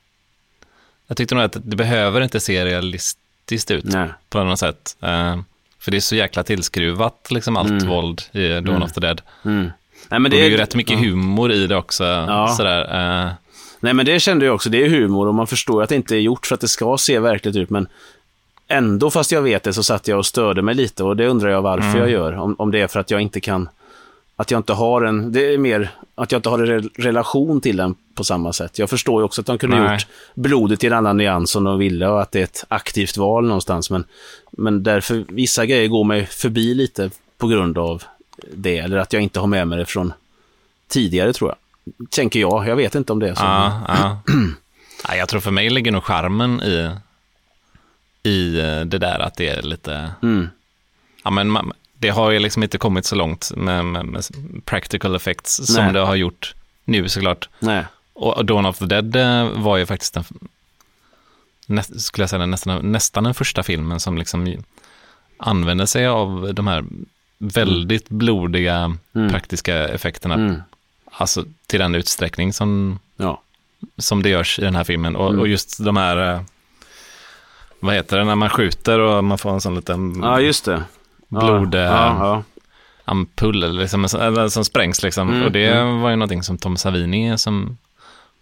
jag tyckte nog att det behöver inte se realistiskt ut Nej. på något sätt. Eh, för det är så jäkla tillskruvat, liksom allt Mm. våld i Dawn Mm. of the Dead. Mm. Nej, men och det är ju rätt mycket humor i det också. Ja. Sådär, eh, Nej, men det kände jag också. Det är humor och man förstår att det inte är gjort för att det ska se verkligt ut, men ändå, fast jag vet det, så satt jag och störde mig lite och det undrar jag varför Mm. jag gör. Om, om det är för att jag inte kan, att jag inte har en, det är mer att jag inte har en re- relation till den på samma sätt. Jag förstår ju också att de kunde Nej. gjort blodet i en annan nyans om de ville och att det är ett aktivt val någonstans, men, men därför, vissa grejer går mig förbi lite på grund av det, eller att jag inte har med mig det från tidigare tror jag. Tänker jag, jag vet inte om det är så. Ja, ja. ja, jag tror för mig ligger nog charmen i, i det där att det är lite... Mm. Ja, men man, det har ju liksom inte kommit så långt med, med, med practical effects som Nej. det har gjort nu såklart. Nej. Och och Dawn of the Dead eh, var ju faktiskt den, näst, skulle jag säga, nästan, nästan den första filmen som liksom använde sig av de här väldigt blodiga Mm. praktiska effekterna. Mm. Alltså till den utsträckning som, Ja. som det görs i den här filmen. Och, Mm. och just de här, eh, vad heter det, när man skjuter och man får en sån liten Ja, just det. Blod... Ja, eh, eller liksom, eller som sprängs. Liksom. Mm, och det mm. var ju någonting som Tom Savini som,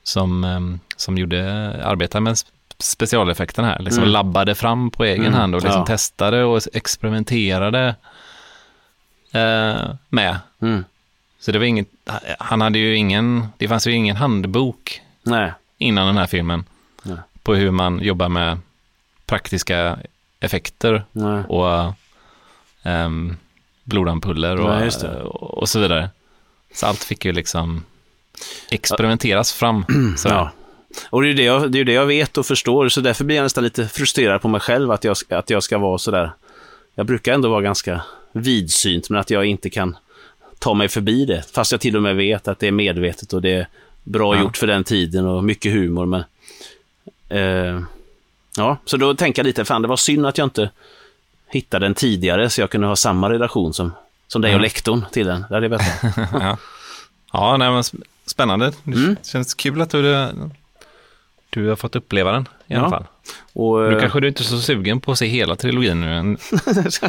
som, ehm, som gjorde, arbetade med sp- specialeffekterna här. Liksom Mm. labbade fram på egen Mm, hand och liksom testade och experimenterade eh, med. Mm. Så det var inget, han hade ju ingen, det fanns ju ingen handbok Nej. innan den här filmen Nej. på hur man jobbar med praktiska effekter Nej. och ehm, blodampuller och, Ja, och så vidare. Så allt fick ju liksom experimenteras fram. Ja. Och det är ju det, jag, det är det jag vet och förstår, så därför blir jag nästan lite frustrerad på mig själv att jag, att jag ska vara sådär. Jag brukar ändå vara ganska vidsynt, men att jag inte kan ta mig förbi det. Fast jag till och med vet att det är medvetet och det är bra Ja. gjort för den tiden och mycket humor. Men, eh, ja, så då tänker jag lite, fan det var synd att jag inte hittade den tidigare så jag kunde ha samma redaktion som, som dig och Mm. lektorn till den. Det hade vetat. ja, ja nej, men sp- spännande. Det Mm. känns kul att du, du har fått uppleva den i alla Ja. fall. Och, Du eh, kanske du inte är så sugen på att se hela trilogin nu.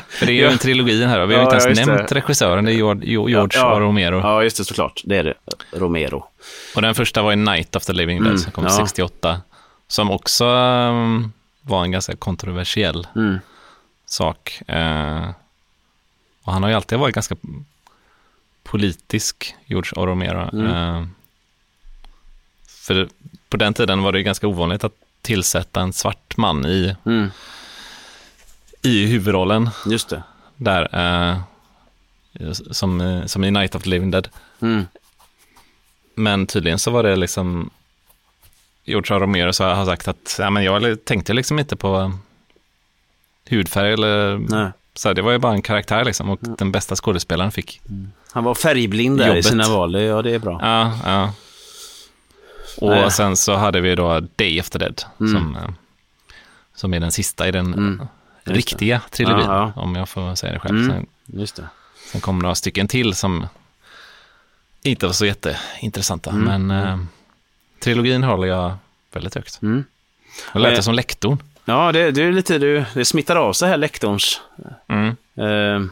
För det är ju en trilogi här och vi har Ja, inte ens nämnt det. regissören, det är George, George ja, A. Romero. Ja, just det, såklart. Det är det. Romero. Och den första var i Night of the Living Dead Mm, som kom ja. 68. Som också um, var en ganska kontroversiell Mm. Sak. Eh, och han har ju alltid varit ganska politisk, George A. Romero. Mm. Eh, för på den tiden var det ju ganska ovanligt att tillsätta en svart man i, Mm. i huvudrollen. Just det. Där, eh, som, eh, som i Night of the Living Dead. Mm. Men tydligen så var det liksom George. Romero så har sagt att ja, men jag tänkte liksom inte på hudfärg eller Nej. så här, det var ju bara en karaktär liksom och den bästa skådespelaren fick. Han var färgblind där i Jobbet. sina val. Ja, det är bra. Ja, ja. Och Nej. sen så hade vi då Day the Dead Mm. som, eh, som är den sista i den Mm. Riktiga trilogin, Ja, om jag får säga det själv. Mm. Sen, Just det. sen kom några stycken till som inte var så jätteintressanta, Mm. men eh, trilogin håller jag väldigt högt. Mm. Jag lät det som lektorn. Ja, det, det är lite, det, det smittar av sig här, lektorns, Mm. eh,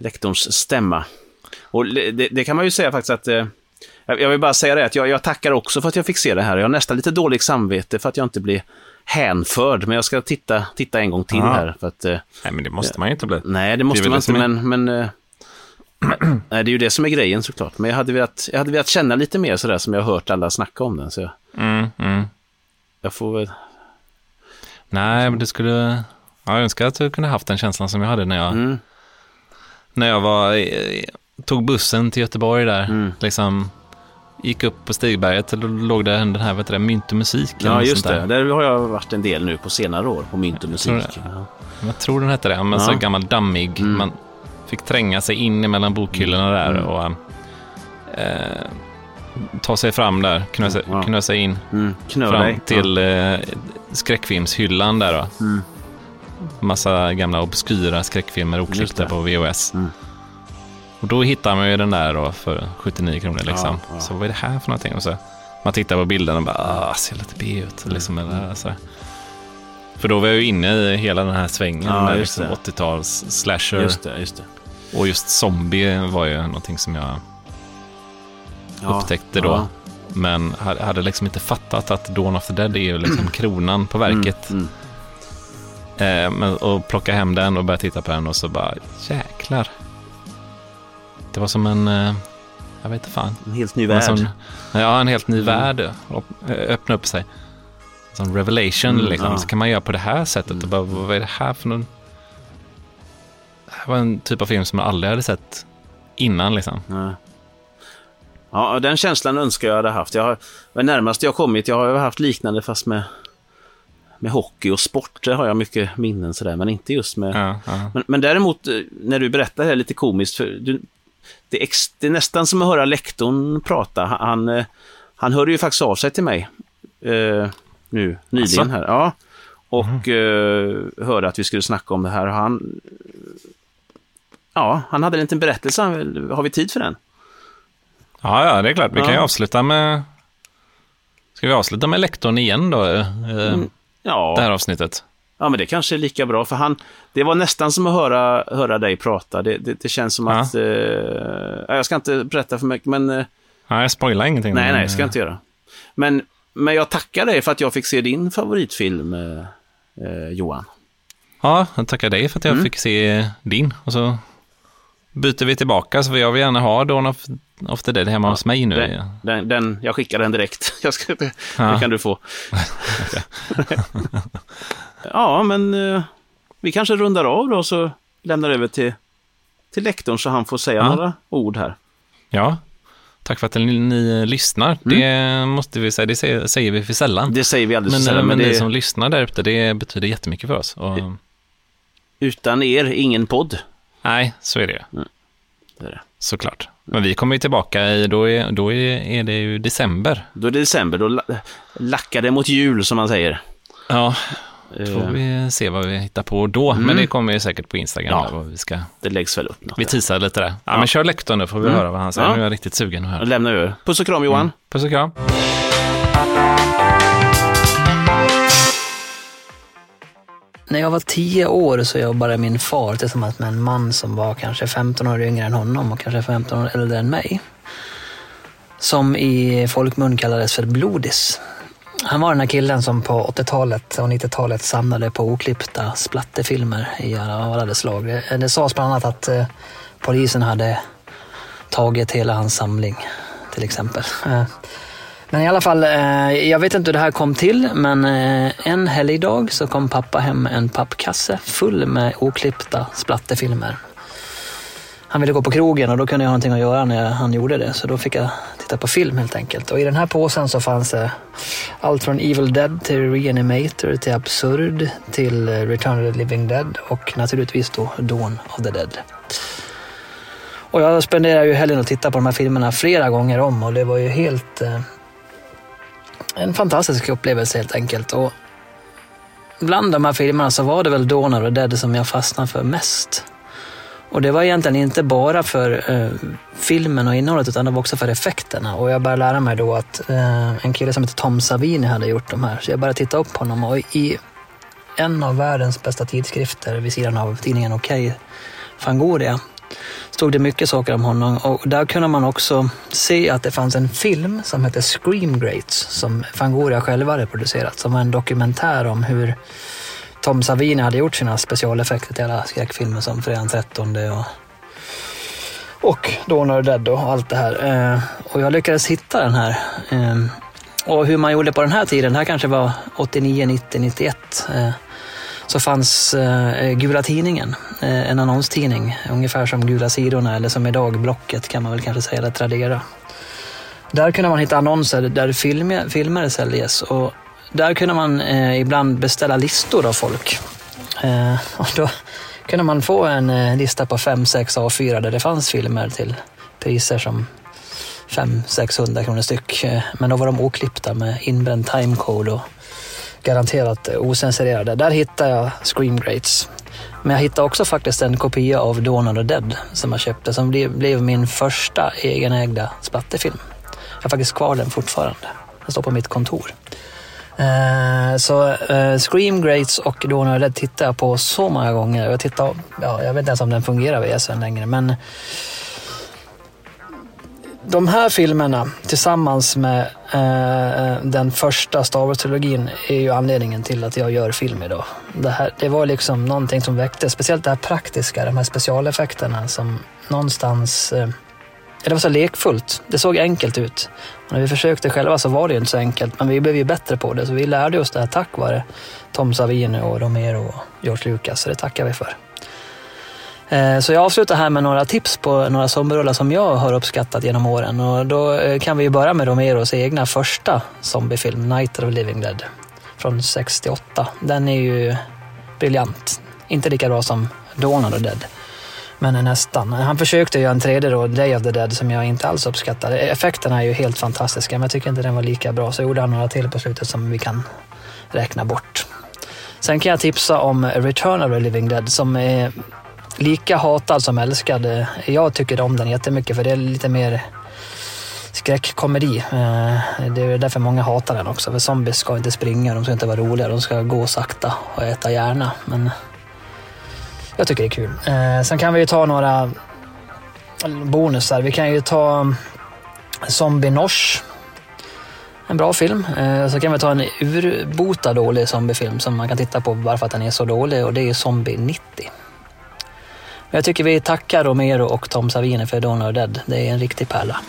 lektorns stämma. Och det, det kan man ju säga faktiskt att, eh, jag vill bara säga det, att jag, jag tackar också för att jag fick se det här. Jag har nästan lite dåligt samvete för att jag inte blir hänförd, men jag ska titta, titta en gång till Ja. här. För att, eh, Nej, men det måste man ju inte bli. Nej, det måste väl man det inte, men... men eh, nej, det är ju det som är grejen såklart. Men jag hade velat, jag hade velat känna lite mer sådär som jag har hört alla snacka om den. Så jag, Mm, mm. jag får väl... Nej, men det skulle... Ja, jag önskar att du kunde haft den känslan som jag hade när jag, Mm, när jag var, tog bussen till Göteborg där. Mm. Liksom, gick upp på Stigberget och då låg där den här, vet du, det, Mynt och musik. ja, just det. Där har jag varit en del nu på senare år, på mynt och tror musik. det. Ja. Jag tror den hette det, men Ja. så gammal dammig. Mm. Man fick tränga sig in mellan bokhyllorna där Mm. och eh, ta sig fram där, knö sig, Ja. knö sig in Mm, knö fram dig. till eh, skräckfilmshyllan där då. Mm. Massa gamla obskyra skräckfilmer oklippta på VHS. Mm. Och då hittar man ju den där då för 79 kronor liksom. Ja. Så vad är det här för någonting? Och så, man tittar på bilden och bara, ah, ser lite B ut. Liksom, eller, så. För då var jag ju inne i hela den här svängen med liksom det. 80-tals slasher. Just det, just det. Och just zombie var ju någonting som jag Ja, upptäckte då. ja. Men hade liksom inte fattat att Dawn of the Dead är ju liksom kronan på verket. Mm, Eh, men, och plocka hem den och börja titta på den och så bara, jäklar. Det var som en, eh, jag vet inte fan. En helt ny värld. sån- ja, en helt ny Mm. värld. Eh, öppna upp sig. Som revelation, Mm, liksom. ja. Så kan man göra på det här sättet. Och bara, vad är det här för någon... Det här var en typ av film som jag aldrig hade sett innan, liksom. Ja. Ja, den känslan önskar jag hade haft. Jag har, det närmast jag kommit, jag har haft liknande fast med, med hockey och sport. Där har jag mycket minnen sådär, men inte just med... Ja, ja. Men, men däremot, eh, när du berättar det här lite komiskt, för du, det, är ex, det är nästan som att höra lektorn prata. Han, han, eh, han hörde ju faktiskt av sig till mig eh, nu, nyligen Asså? här. Ja. Och eh, hörde att vi skulle snacka om det här. Han, ja, han hade en liten berättelse. Har vi tid för den? Ja, ja, det är klart. Vi kan ju avsluta med... Ska vi avsluta med lektorn igen då? eh, Mm, Ja. Det här avsnittet. Ja, men det kanske är lika bra, för han, det var nästan som att höra, höra dig prata. Det, det, det känns som Ja. att, eh, ja, jag ska inte berätta för mycket, men eh, Ja, jag spoilar ingenting. nej, nej, ska jag inte göra. Men, men jag tackar dig för att jag fick se din favoritfilm, eh, eh, Johan. Ja, jag tackar dig för att jag Mm. fick se din. Och så byter vi tillbaka, så jag vill gärna ha Dawn of, of the Dead hemma hos mig nu. Den, den, den, jag skickar den direkt. Jag ska, det, Ja. det kan du få. ja, men eh, vi kanske rundar av då, så lämnar över till, till lektorn så han får säga Ja. några ord här. Ja, tack för att ni, ni lyssnar. Det måste vi säga, det säger, säger vi för sällan. Det säger vi alldeles men, sällan, men, men ni det- som lyssnar där ute, det betyder jättemycket för oss. Och, Utan er, ingen podd. Nej, så är det ju. Det är det. Såklart. Men vi kommer ju tillbaka i, då är, då är, det ju december. Då är det december, då la- lackar det mot jul som man säger. Ja, Eh, får vi se vad vi hittar på då. Men det kommer ju säkert på Instagram. Ja. där, vi, ska, Det läggs väl upp något. vi teasar lite där. Ja, men kör lektorn nu får vi höra vad han säger. Ja. Nu är jag riktigt sugen att Då höra. lämnar vi över. Puss och kram Johan. Puss och kram. När jag var 10 år så jobbade min far tillsammans med en man som var kanske 15 år yngre än honom och kanske 15 år äldre än mig. Som i folkmun kallades för Blodis. Han var den här killen som på 80-talet och 90-talet samlade på oklippta splatterfilmer i alla slag. Det, det sades bland annat att eh, polisen hade tagit hela hans samling, till exempel. Eh, men i alla fall, eh, jag vet inte hur det här kom till, men eh, en helgdag så kom pappa hem med en pappkasse full med oklippta splatterfilmer. Han ville gå på krogen och då kunde jag ha någonting att göra när han gjorde det, så då fick jag titta på film helt enkelt. Och i den här påsen så fanns det allt från Evil Dead till Reanimator till Absurd till eh, Return of the Living Dead och naturligtvis då Dawn of the Dead. Och jag spenderade ju helgen och tittade på de här filmerna flera gånger om och det var ju helt eh, en fantastisk upplevelse helt enkelt. Och bland de här filmerna så var det väl Donor och Dead som jag fastnade för mest. Och det var egentligen inte bara för eh, filmen och innehållet utan det var också för effekterna. Och jag började lära mig då att eh, en kille som heter Tom Savini hade gjort de här. Så jag började titta upp honom och i en av världens bästa tidskrifter vid sidan av tidningen Okej, Fangoria, stod det mycket saker om honom och där kunde man också se att det fanns en film som hette Scream Greats som Fangoria själva hade producerat som var en dokumentär om hur Tom Savini hade gjort sina specialeffekter till alla skräckfilmer som Fredagen 13 och, och Dawn of the Dead och allt det här. Eh, och jag lyckades hitta den här. Eh, och hur man gjorde på den här tiden, det här kanske var 89, 90, 91. Eh, så fanns eh, Gula Tidningen, eh, en annonstidning, ungefär som Gula Sidorna eller som idag Blocket kan man väl kanske säga, eller Tradera. Där kunde man hitta annonser där filmer, filmer säljes och där kunde man eh, ibland beställa listor av folk. Eh, och då kunde man få en eh, lista på 5-6 A4 där det fanns filmer till priser som 500-600 kronor styck. Eh, men då var de oklippta med inbränd timecode och garanterat osensurerade. Där hittade jag Scream Greats. Men jag hittade också faktiskt en kopia av Dawn of the Dead som jag köpte som blev, blev min första egenägda splatterfilm. Jag har faktiskt kvar den fortfarande. Den står på mitt kontor. Eh, så eh, Scream Greats och Dawn of the Dead tittar jag på så många gånger. Jag, tittar, ja, jag vet inte ens om den fungerar via SEN längre, men de här filmerna tillsammans med eh, eh, den första Star Wars-trilogin är ju anledningen till att jag gör film idag. Det, här, det var liksom någonting som väckte, speciellt det här praktiska, de här specialeffekterna som någonstans eh, det var så lekfullt. Det såg enkelt ut. Och när vi försökte själva så var det ju inte så enkelt, men vi blev ju bättre på det. Så vi lärde oss det här tack vare Tom Savini och Romero och George Lucas, så det tackar vi för. Eh, så jag avslutar här med några tips på några zombierullar som jag har uppskattat genom åren. Och då eh, kan vi börja med Romeros egna första zombiefilm, Night of the Living Dead, från 68. Den är ju briljant. Inte lika bra som Dawn of the Dead. Men nästan. Han försökte göra en tredje då, Day of the Dead, som jag inte alls uppskattade. Effekterna är ju helt fantastiska, men jag tycker inte den var lika bra. Så gjorde han några till på slutet som vi kan räkna bort. Sen kan jag tipsa om Return of the Living Dead som är lika hatad som älskad. Jag tycker om den jättemycket för det är lite mer skräckkomedi. Eh, det är därför många hatar den också. För zombies ska inte springa, de ska inte vara roliga, de ska gå sakta och äta gärna. Men jag tycker det är kul. Eh, sen kan vi ju ta några bonusar. Vi kan ju ta mm, Zombie Nosh. En bra film. Eh, så kan vi ta en urbota dålig zombiefilm som man kan titta på bara för att den är så dålig och det är Zombie 90. Jag tycker vi tackar Romero och Tom Savini för Dawn of Dead. Det är en riktig pärla.